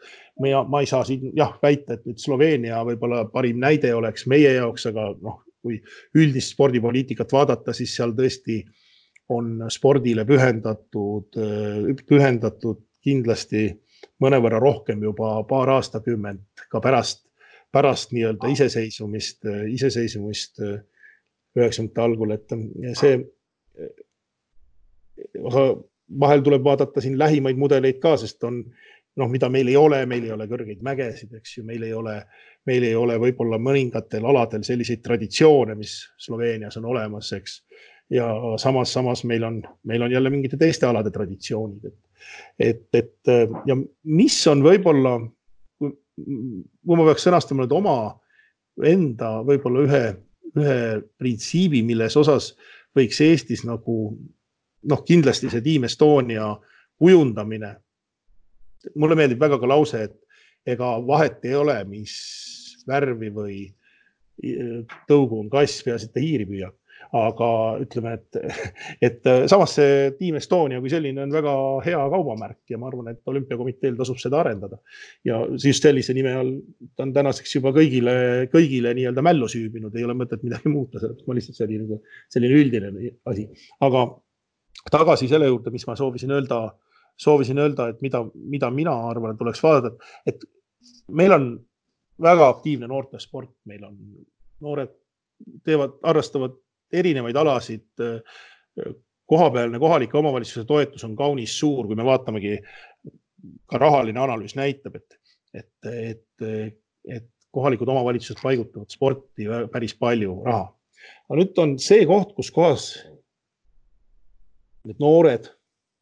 ma, ma ei saa siin jah väita, et nüüd Sloveenia võib-olla parim näide oleks meie jaoks, aga noh, kui üldist spordipoliitikat vaadata, siis seal tõesti on spordile pühendatud, pühendatud kindlasti mõnevõrra rohkem juba paar aastakümmet ka pärast, pärast nii-öelda iseseisvumist, iseseisvumist äh, üheksakümnendate algul, et see, aga vahel tuleb vaadata siin lähimaid mudeleid ka, sest on noh, mida meil ei ole, meil ei ole kõrgeid mägesid, eks ju, meil ei ole, meil ei ole võib-olla mõningatel aladel selliseid traditsioone, mis Sloveenias on olemas, eks. ja samas, samas meil on, meil on jälle mingite teiste alade traditsioonid, et et, et ja mis on võib-olla, kui ma peaks sõnastama nüüd oma enda võib-olla ühe, ühe printsiibi, milles osas võiks Eestis nagu noh, kindlasti see Team Estonia kujundamine. mulle meeldib väga ka lause, et ega vahet ei ole, mis värvi või tõugu on kass, peaasi, et ta hiiri püüab aga ütleme, et, et samas see Team Estonia kui selline on väga hea kaubamärk ja ma arvan, et olümpiakomiteel tasub seda arendada. ja just sellise nime all ta on tänaseks juba kõigile, kõigile nii-öelda mällu süübinud, ei ole mõtet midagi muuta, sellepärast ma lihtsalt selline, nagu, selline üldine asi. aga tagasi selle juurde, mis ma soovisin öelda, soovisin öelda, et mida, mida mina arvan, et tuleks vaadata, et meil on väga aktiivne noortesport, meil on noored teevad, harrastavad erinevaid alasid. kohapealne kohalike omavalitsuse toetus on kaunis suur, kui me vaatamegi, ka rahaline analüüs näitab, et, et, et, et kohalikud omavalitsused paigutavad sporti päris palju raha. aga nüüd on see koht, kus kohas need noored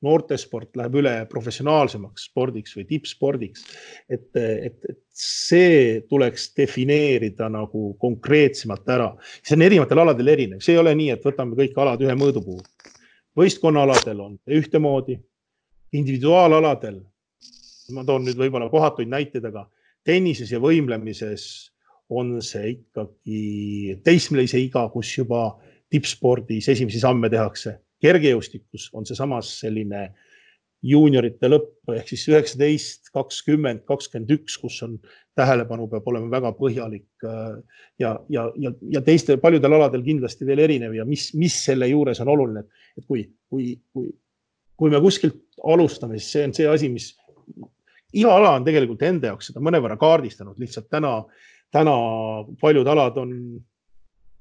noortesport läheb üle professionaalsemaks spordiks või tippspordiks. et, et, et see tuleks defineerida nagu konkreetsemalt ära. see on erinevatel aladel erinev, see ei ole nii, et võtame kõik alad ühe mõõdupuu. võistkonnaaladel on ühtemoodi, individuaalaladel, ma toon nüüd võib-olla kohatuid näiteid, aga tennises ja võimlemises on see ikkagi teismelise iga, kus juba tippspordis esimesi samme tehakse kergejõustikus on seesamas selline juuniorite lõpp ehk siis üheksateist, kakskümmend, kakskümmend üks, kus on tähelepanu peab olema väga põhjalik äh, ja, ja, ja, ja teiste paljudel aladel kindlasti veel erinev ja mis, mis selle juures on oluline, et kui, kui, kui, kui me kuskilt alustame, siis see on see asi, mis iga ala on tegelikult enda jaoks seda mõnevõrra kaardistanud, lihtsalt täna, täna paljud alad on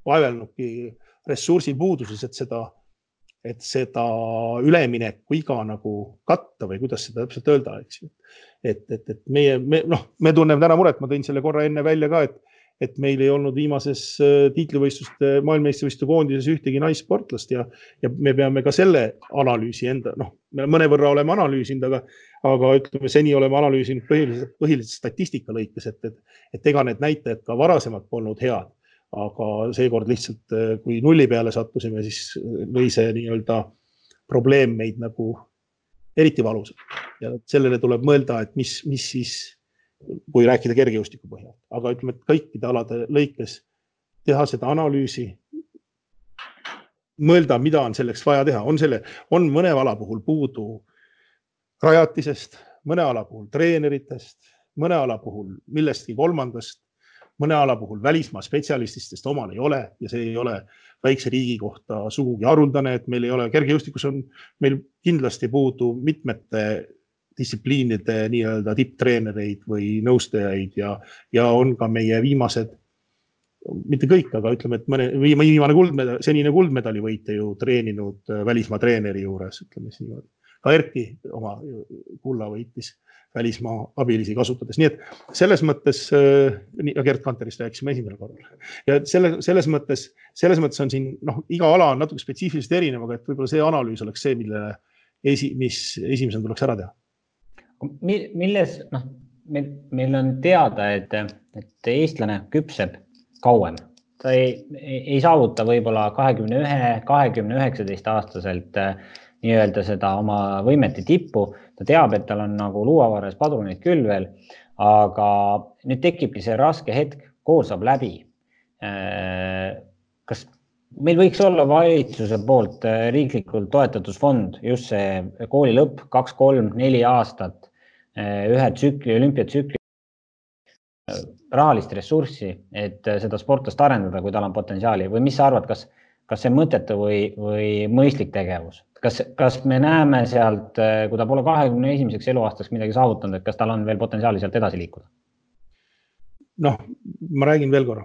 vaevelnudki ressursipuuduses, et seda et seda üleminekuiga nagu katta või kuidas seda täpselt öelda, eks ju. et, et, et meie, me noh, me tunneme täna muret, ma tõin selle korra enne välja ka, et, et meil ei olnud viimases äh, tiitlivõistluste, maailmameistrivõistluste koondises ühtegi naissportlast ja, ja me peame ka selle analüüsi enda, noh, me mõnevõrra oleme analüüsinud, aga, aga ütleme, seni oleme analüüsinud põhiliselt, põhiliselt statistika lõikes, et, et, et ega need näitajad ka varasemalt polnud head aga seekord lihtsalt, äh, kui nulli peale sattusime, siis äh, lõi see nii-öelda probleem meid nagu eriti valusalt ja sellele tuleb mõelda, et mis, mis siis, kui rääkida kergejõustiku põhjal, aga ütleme, et kõikide alade lõikes teha seda analüüsi. mõelda, mida on selleks vaja teha, on selle, on mõne ala puhul puudu rajatisest, mõne ala puhul treeneritest, mõne ala puhul millestki kolmandast mõne ala puhul välismaa spetsialistist, sest omal ei ole ja see ei ole väikse riigi kohta sugugi haruldane, et meil ei ole, kergejõustikus on meil kindlasti puudu mitmete distsipliinide nii-öelda tipptreenereid või nõustajaid ja, ja on ka meie viimased, mitte kõik, aga ütleme, et mõne viimane kuldmedal, senine kuldmedali võitja ju treeninud välismaa treeneri juures, ütleme siis niimoodi. ka Erki oma kulla võitis välismaa abilisi kasutades, nii et selles mõttes, äh, Gerd Kanterist rääkisime esimesel korral ja selle, selles mõttes, selles mõttes on siin noh, iga ala on natuke spetsiifiliselt erinev, aga et võib-olla see analüüs oleks see, millele esi, mis esimesena tuleks ära teha. milles noh, meil, meil on teada, et, et eestlane küpseb kauem, ta ei, ei saavuta võib-olla kahekümne ühe, kahekümne üheksateist aastaselt äh, nii-öelda seda oma võimete tippu, ta teab, et tal on nagu luuavarres padruneid küll veel, aga nüüd tekibki see raske hetk, kool saab läbi. Äh, kas meil võiks olla valitsuse poolt äh, riiklikult toetatud fond, just see kooli lõpp, kaks, kolm, neli aastat, äh, ühe tsükli, olümpiatsükli, rahalist ressurssi, et seda sportlast arendada, kui tal on potentsiaali. Või mis sa arvad, kas, kas see mõttetu või, või mõistlik tegevus? kas, kas me näeme sealt, äh, kui ta pole kahekümne esimeseks eluaastaks midagi saavutanud, et kas tal on veel potentsiaali sealt edasi liikuda? noh, ma räägin veel korra,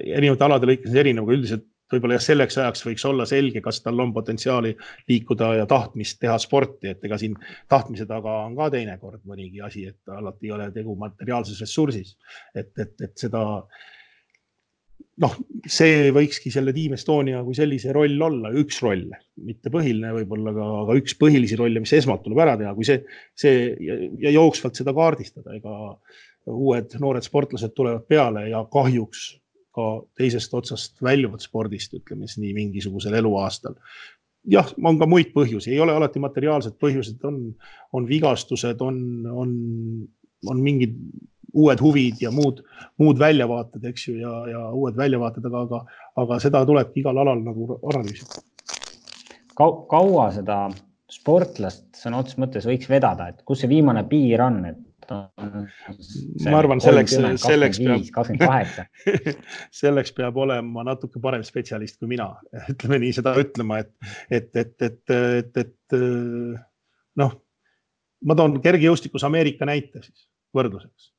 erinevate alade lõikes erinev, aga üldiselt võib-olla jah, selleks ajaks võiks olla selge, kas tal on potentsiaali liikuda ja tahtmist teha sporti, et ega siin tahtmise taga on ka teinekord mõnigi asi, et alati ei ole tegu materiaalses ressursis. et, et, et seda äh, noh, see võikski selle Team Estonia kui sellise roll olla, üks roll, mitte põhiline võib-olla, aga, aga üks põhilisi rolle, mis esmalt tuleb ära teha, kui see, see ja, ja jooksvalt seda kaardistada, ega uued noored sportlased tulevad peale ja kahjuks ka teisest otsast väljuvad spordist, ütleme siis nii mingisugusel eluaastal. jah, on ka muid põhjusi, ei ole alati materiaalsed põhjused, on, on vigastused, on, on, on mingid uued huvid ja muud, muud väljavaated, eks ju, ja, ja uued väljavaated, aga, aga, aga seda tulebki igal alal nagu analüüsida Kau,. kaua seda sportlast sõna otseses mõttes võiks vedada, et kus see viimane piir on, et ma arvan, selleks, selleks peab, selleks peab olema natuke parem spetsialist kui mina, ütleme nii, seda ütlema, et, et, et, et, et, et noh, ma toon kergejõustikus Ameerika näite siis võrdluseks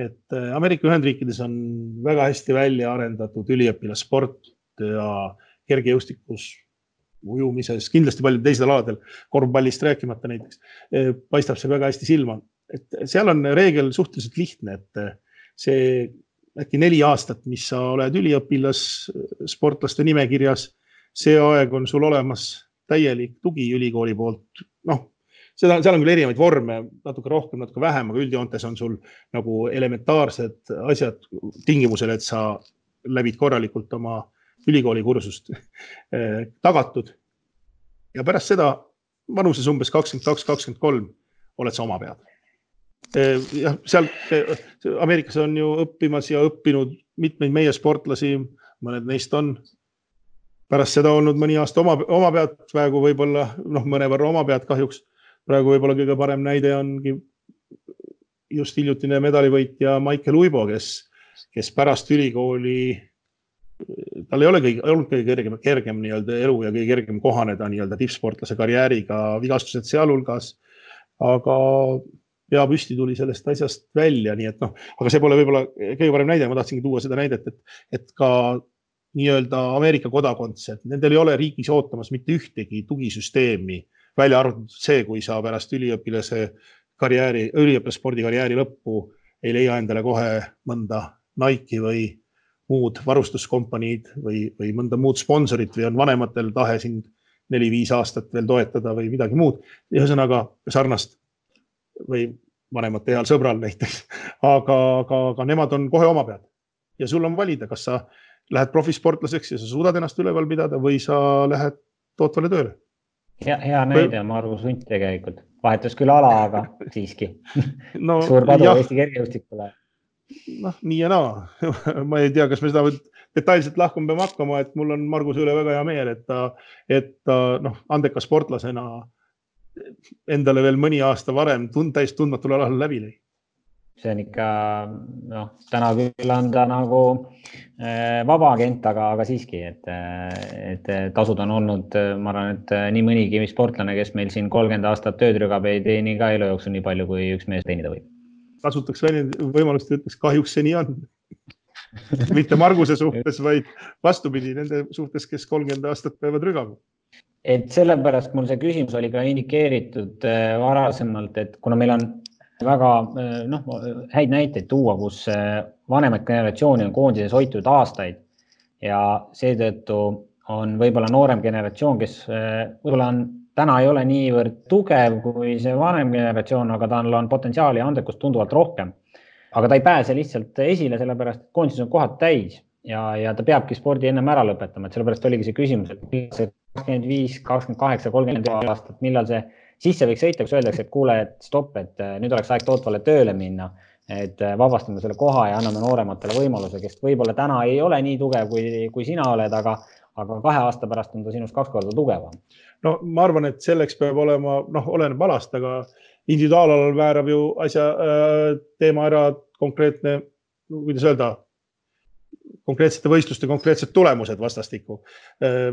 et äh, Ameerika Ühendriikides on väga hästi välja arendatud üliõpilassport ja kergejõustikus, ujumises, kindlasti paljudel teistel aladel, korvpallist rääkimata näiteks, äh, paistab see väga hästi silma. et seal on reegel suhteliselt lihtne, et äh, see äkki neli aastat, mis sa oled üliõpilassportlaste nimekirjas, see aeg on sul olemas täielik tugi ülikooli poolt, noh, seda, seal on küll erinevaid vorme, natuke rohkem, natuke vähem, aga üldjoontes on sul nagu elementaarsed asjad tingimusel, et sa läbid korralikult oma ülikooli kursust eh, tagatud. ja pärast seda vanuses umbes kakskümmend kaks, kakskümmend kolm oled sa oma pead. Eh, jah, seal Ameerikas on ju õppimas ja õppinud mitmeid meie sportlasi, mõned neist on pärast seda olnud mõni aasta oma, oma pead, praegu võib-olla noh, mõnevõrra oma pead kahjuks. Praegu võib-olla kõige parem näide ongi just hiljutine medalivõitja Maicel Uibo, kes, kes pärast ülikooli, tal ei ole kõige, olnud kõige kergem, kergem nii-öelda elu ja kõige kergem kohaneda nii-öelda tippsportlase karjääriga, vigastused sealhulgas. aga pea püsti tuli sellest asjast välja, nii et noh, aga see pole võib-olla kõige parem näide, ma tahtsingi tuua seda näidet, et, et ka nii-öelda Ameerika kodakondsed, nendel ei ole riigis ootamas mitte ühtegi tugisüsteemi, välja arvatud see, kui sa pärast üliõpilase karjääri, üliõpilasspordi karjääri lõppu ei leia endale kohe mõnda Nike'i või muud varustuskompaniid või, või mõnda muud sponsorit või on vanematel tahe sind neli-viis aastat veel toetada või midagi muud. ühesõnaga sarnast või vanemate heal sõbral näiteks, aga, aga, aga nemad on kohe oma pead ja sul on valida, kas sa lähed profisportlaseks ja sa suudad ennast üleval pidada või sa lähed tootvale tööle. Hea, hea näide on Margus Hunt tegelikult, vahetas küll ala, aga siiski no, suur padu Eesti kergejõustikule. noh, nii ja naa ma ei tea, kas me seda detailselt lahkuma peame hakkama, et mul on Marguse üle väga hea meel, et ta, et ta noh, andeka sportlasena endale veel mõni aasta varem tund, täis tundmatul alal läbi lõi. See on ikka noh, täna küll on ta nagu äh, vaba agent, aga, aga siiski, et, et tasud on olnud, ma arvan, et nii mõnigi sportlane, kes meil siin kolmkümmend aastat tööd rügab, ei teeni ka elu jooksul nii palju, kui üks mees teenida võib. kasutaks võimalust ja ütleks, kahjuks see nii on mitte Marguse suhtes, vaid vastupidi nende suhtes, kes kolmkümmend aastat peavad rügama et sellepärast mul see küsimus oli ka indikeeritud varasemalt, et kuna meil on väga äh, noh, häid näiteid tuua, kus äh, vanemat generatsiooni on koondises hoitud aastaid ja seetõttu on võib-olla noorem generatsioon, kes võib-olla on, täna ei ole niivõrd tugev kui see vanem generatsioon, aga tal on potentsiaali ja andekust tunduvalt rohkem. aga ta ei pääse lihtsalt esile, sellepärast et koondises on kohad täis ja, ja ta peabki spordi ennem ära lõpetama, et sellepärast oligi see küsimus, et kakskümmend viis, kakskümmend kaheksa, kolmkümmend aastat, millal see sisse võiks sõita, kus öeldakse, et kuule, et stopp, et äh, nüüd oleks aeg tootvale tööle minna. et äh, vabastame selle koha ja anname noorematele võimaluse, kes võib-olla täna ei ole nii tugev, kui, kui sina oled, aga, aga kahe aasta pärast on ta sinust kaks korda tugevam. no ma arvan, et selleks peab olema, noh, oleneb alast, aga individuaalalal määrab ju asja äh, teema ära konkreetne, kuidas öelda konkreetsete võistluste konkreetsed tulemused vastastikku.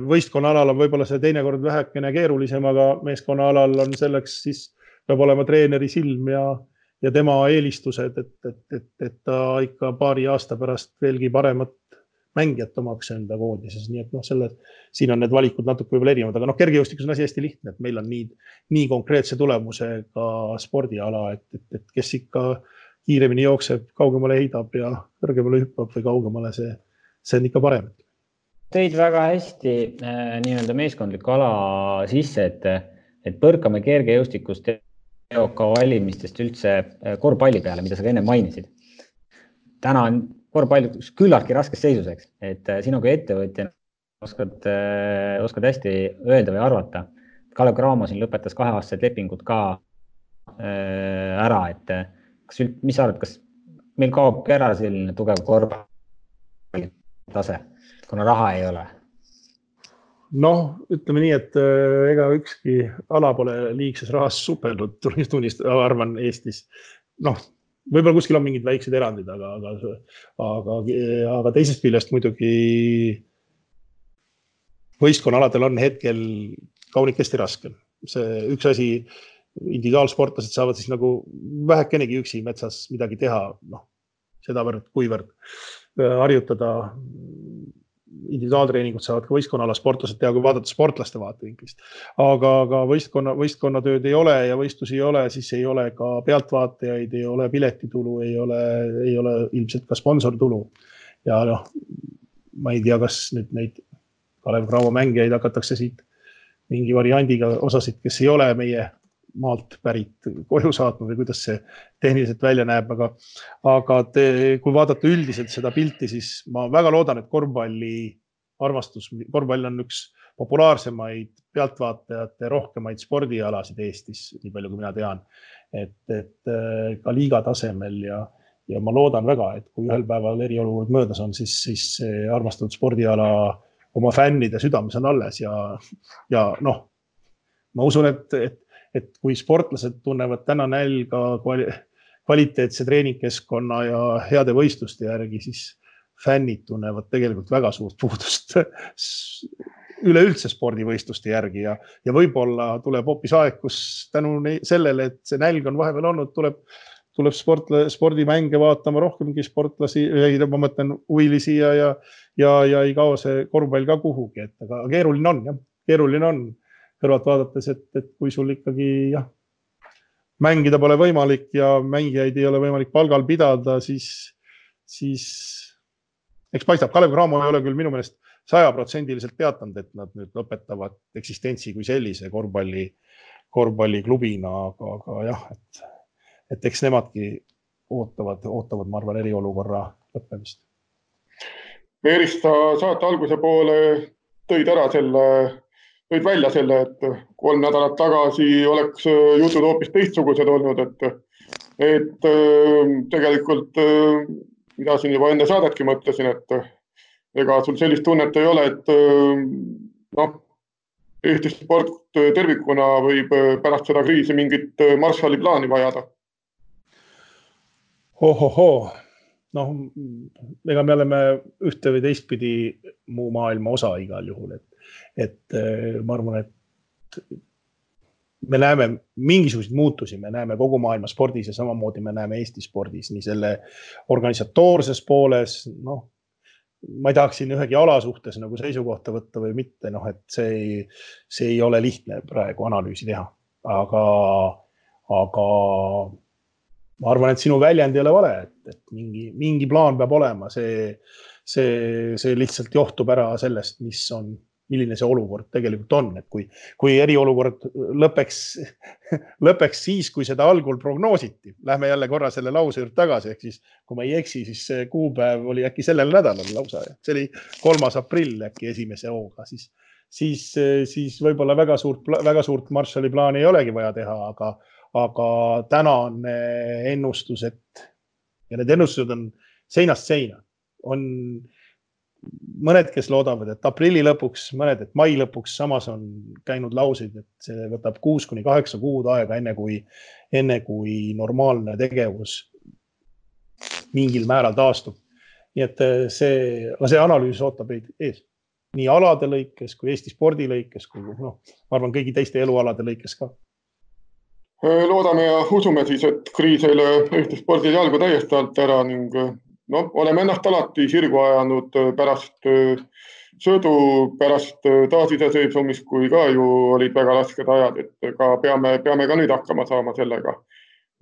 võistkonna alal on võib-olla see teinekord vähekene keerulisem, aga meeskonna alal on selleks siis peab olema treeneri silm ja, ja tema eelistused, et, et, et, et ta ikka paari aasta pärast veelgi paremat mängijat omaks enda koondises, nii et noh, selle, siin on need valikud natuke võib-olla erinevad, aga noh, kergejõustikus on asi hästi lihtne, et meil on nii, nii konkreetse tulemusega spordiala, et, et, et kes ikka äh, kiiremini jookseb, kaugemale heidab ja kõrgemale hüppab või kaugemale, see, see on ikka parem. tõid väga hästi äh, nii-öelda meeskondliku ala sisse, et, et põrkame kergejõustikust EOK valimistest üldse äh, korvpalli peale, mida sa ka enne mainisid. täna on korvpall küllaltki raskes seisus, eks, et äh, sina kui ettevõtja oskad, oskad hästi öelda või arvata. Kalev Cramo siin lõpetas kaheaastased lepingud ka ära, et kas, mis sa arvad, kas meil kaobki ära selline tugev korvpalli tase, kuna raha ei ole? noh, ütleme nii, et äh, ega ükski ala pole liigses rahas supelnud, tunnistada, arvan Eestis. noh, võib-olla kuskil on mingid väiksed erandid, aga, aga, aga, aga teisest küljest muidugi võistkonnaaladel on hetkel kaunikesti raskem. see üks asi individuaalsportlased saavad siis nagu vähekenegi üksi metsas midagi teha, noh, sedavõrd-kuivõrd äh, harjutada. individuaaltreeningut saavad ka võistkonnala sportlased teha, kui vaadata sportlaste vaatevinklist. aga, aga võistkonna, võistkonnatööd ei ole ja võistlusi ei ole, siis ei ole ka pealtvaatajaid, ei ole piletitulu, ei ole, ei ole ilmselt ka sponsortulu. ja noh, ma ei tea, kas nüüd neid Kalev Cramo mängijaid hakatakse siit mingi variandiga osasid, kes ei ole meie maalt pärit koju saatnud või kuidas see tehniliselt välja näeb, aga, aga te, kui vaadata üldiselt seda pilti, siis ma väga loodan, et korvpalli armastus, korvpall on üks populaarsemaid pealtvaatajate rohkemaid spordialasid Eestis, nii palju kui mina tean. et, et äh, ka liiga tasemel ja, ja ma loodan väga, et kui ühel päeval eriolukord möödas on, siis, siis see armastatud spordiala oma fännide südames on alles ja, ja noh, ma usun, et, et, et kui sportlased tunnevad täna nälga kvali, kvaliteetse treeningkeskkonna ja heade võistluste järgi, siis fännid tunnevad tegelikult väga suurt puudust üleüldse spordivõistluste järgi ja, ja võib-olla tuleb hoopis aeg, kus tänu sellele, et see nälg on vahepeal olnud, tuleb, tuleb sportla-, spordimänge vaatama rohkemgi sportlasi, ma mõtlen huvilisi ja, ja, ja, ja ei kao see korvpall ka kuhugi, et aga keeruline on jah, keeruline on kõrvalt vaadates, et, et kui sul ikkagi jah, mängida pole võimalik ja mängijaid ei ole võimalik palgal pidada, siis, siis eks paistab, Kalev Cramo ei ole küll minu meelest sajaprotsendiliselt teatanud, et nad nüüd lõpetavad eksistentsi kui sellise korvpalli, korvpalliklubina, aga, aga jah, et, et eks nemadki ootavad, ootavad, ma arvan, eriolukorra lõppemist. Meelis, sa saate alguse poole tõid ära selle, tõid välja selle, et kolm nädalat tagasi oleks jutud hoopis teistsugused olnud, et, et tegelikult mida siin juba enne saadetki mõtlesin, et ega sul sellist tunnet ei ole, et noh, Eesti sport tervikuna võib pärast seda kriisi mingit Marshalli plaani vajada. Ohohoo, noh, ega me oleme ühte või teistpidi muu maailma osa igal juhul, et, et ma arvan, et me näeme mingisuguseid muutusi, me näeme kogu maailma spordis ja samamoodi me näeme Eesti spordis, nii selle organisatoorses pooles, noh, ma ei tahaks siin ühegi ala suhtes nagu seisukohta võtta või mitte, noh, et see ei, see ei ole lihtne praegu analüüsi teha, aga, aga ma arvan, et sinu väljend ei ole vale, et, et mingi, mingi plaan peab olema, see, see, see lihtsalt johtub ära sellest, mis on milline see olukord tegelikult on, et kui, kui eriolukord lõpeks, lõpeks siis, kui seda algul prognoositi. Lähme jälle korra selle lause juurde tagasi, ehk siis kui ma ei eksi, siis see kuupäev oli äkki sellel nädalal lausa, see oli kolmas aprill äkki esimese hooga, siis, siis, siis võib-olla väga suurt, väga suurt Marshalli plaani ei olegi vaja teha, aga, aga täna on ennustus, et ja need ennustused on seinast seina, on mõned, kes loodavad, et aprilli lõpuks, mõned, et mai lõpuks, samas on käinud lauseid, et see võtab kuus kuni kaheksa kuud aega, enne kui, enne kui normaalne tegevus mingil määral taastub. nii et eh, see, aga see analüüs ootab meid ees nii alade lõikes kui Eesti spordi lõikes kui noh, ma arvan, kõigi teiste elualade lõikes ka. loodame ja usume siis, et kriis ei löö Eesti spordil jalgu täiesti alt ära ning noh, oleme ennast alati sirgu ajanud äh, pärast äh, sõdu, pärast äh, taasiseseisvumist, kui ka ju olid väga rasked ajad, et ka peame, peame ka nüüd hakkama saama sellega.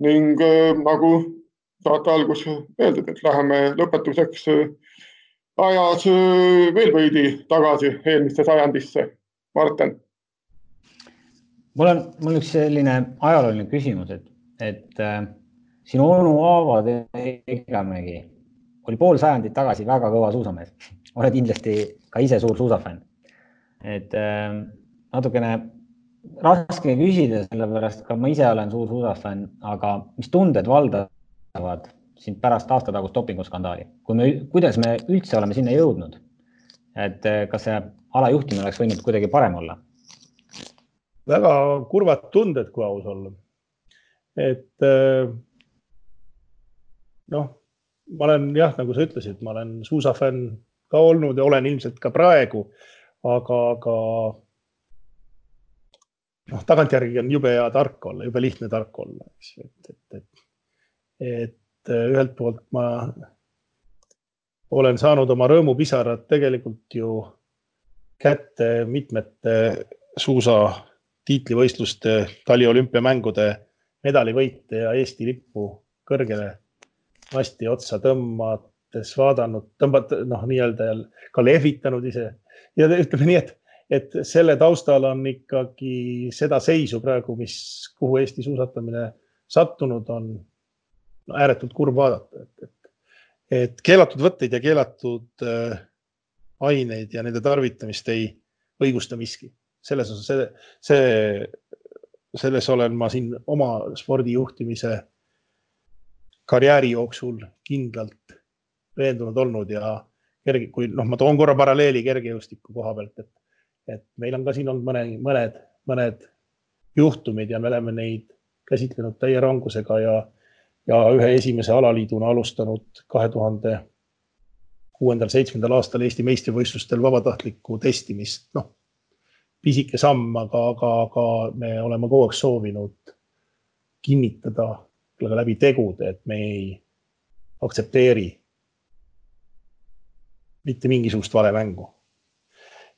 ning nagu saate alguses öeldud, et läheme lõpetuseks ajas veel veidi tagasi eelmisse sajandisse. Martin. mul on, mul üks selline ajalooline küsimus, et, et äh, sinu onu Aavo Tegemägi oli pool sajandit tagasi väga kõva suusamees. oled kindlasti ka ise suur suusafänn. et äh, natukene raske küsida, sellepärast ka ma ise olen suur suusafänn, aga mis tunded valdavad sind pärast aastatagust dopinguskandaali, kui me, kuidas me üldse oleme sinna jõudnud? et äh, kas see ala juhtimine oleks võinud kuidagi parem olla? väga kurvad tunded, kui aus olla. et äh, noh ma olen jah, nagu sa ütlesid, ma olen suusafänn ka olnud ja olen ilmselt ka praegu, aga, aga noh, tagantjärgi on jube hea tark olla, jube lihtne tark olla, eks ju, et, et, et, et ühelt poolt ma olen saanud oma rõõmupisarad tegelikult ju kätte mitmete suusa tiitlivõistluste, taliolümpiamängude medalivõite ja Eesti lippu kõrgele masti otsa tõmmates vaadanud, tõmbata noh, nii-öelda ka lehvitanud ise ja ütleme nii, et, et selle taustal on ikkagi seda seisu praegu, mis, kuhu Eesti suusatamine sattunud on no, ääretult kurb vaadata, et, et, et keelatud võtteid ja keelatud äh, aineid ja nende tarvitamist ei õigusta miski. selles osas, see, see, selles olen ma siin oma spordijuhtimise karjääri jooksul kindlalt veendunud olnud ja kerge, kui noh, ma toon korra paralleeli kergejõustiku koha pealt, et, et meil on ka siin olnud mõne, mõned, mõned juhtumid ja me oleme neid käsitlenud täie rangusega ja, ja ühe esimese alaliiduna alustanud kahe tuhande kuuendal, seitsmendal aastal Eesti meistrivõistlustel vabatahtlikku testimist, noh, pisike samm, aga, aga, aga me oleme kogu aeg soovinud kinnitada ka läbi tegude, et me ei aktsepteeri mitte mingisugust valemängu.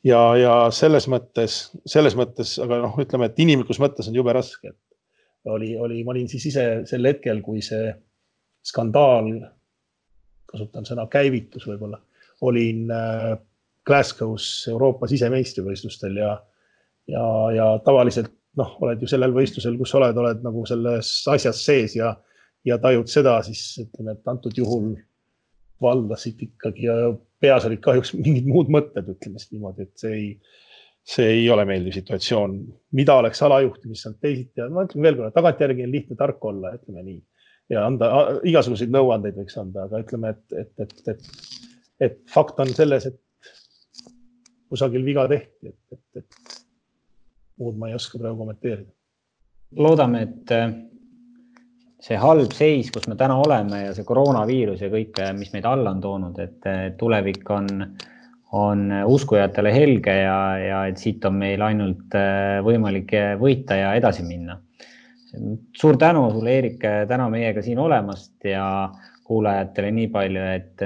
ja, ja selles mõttes, selles mõttes, aga noh, ütleme, et inimlikus mõttes on jube raske, et oli, oli, ma olin siis ise sel hetkel, kui see skandaal, kasutan sõna käivitus võib-olla, olin äh, Glasgow's Euroopa sisemeistrivõistlustel ja, ja, ja tavaliselt noh, oled ju sellel võistlusel, kus oled, oled nagu selles asjas sees ja, ja tajud seda, siis ütleme, et antud juhul valdasid ikkagi ja peas olid kahjuks mingid muud mõtted, ütleme siis niimoodi, et see ei, see ei ole meeldiv situatsioon. mida oleks alajuhtimist saanud teisiti ja ma ütlen veel kord, tagantjärgi on lihtne tark olla, ütleme nii ja anda igasuguseid nõuandeid võiks anda, aga ütleme, et, et, et, et, et fakt on selles, et kusagil viga tehti, et, et, et muud ma ei oska praegu kommenteerida. loodame, et see halb seis, kus me täna oleme ja see koroonaviirus ja kõik, mis meid alla on toonud, et tulevik on, on uskujatele helge ja, ja et siit on meil ainult äh, võimalik võita ja edasi minna. suur tänu sulle, Eerik, täna meiega siin olemast ja kuulajatele nii palju, et,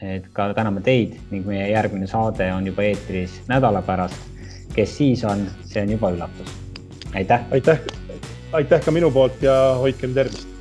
et ka täname teid ning meie järgmine saade on juba eetris nädala pärast. Kes siis on, see on juba üllatus. aitäh. aitäh aitäh ka minu poolt ja hoidkem tervist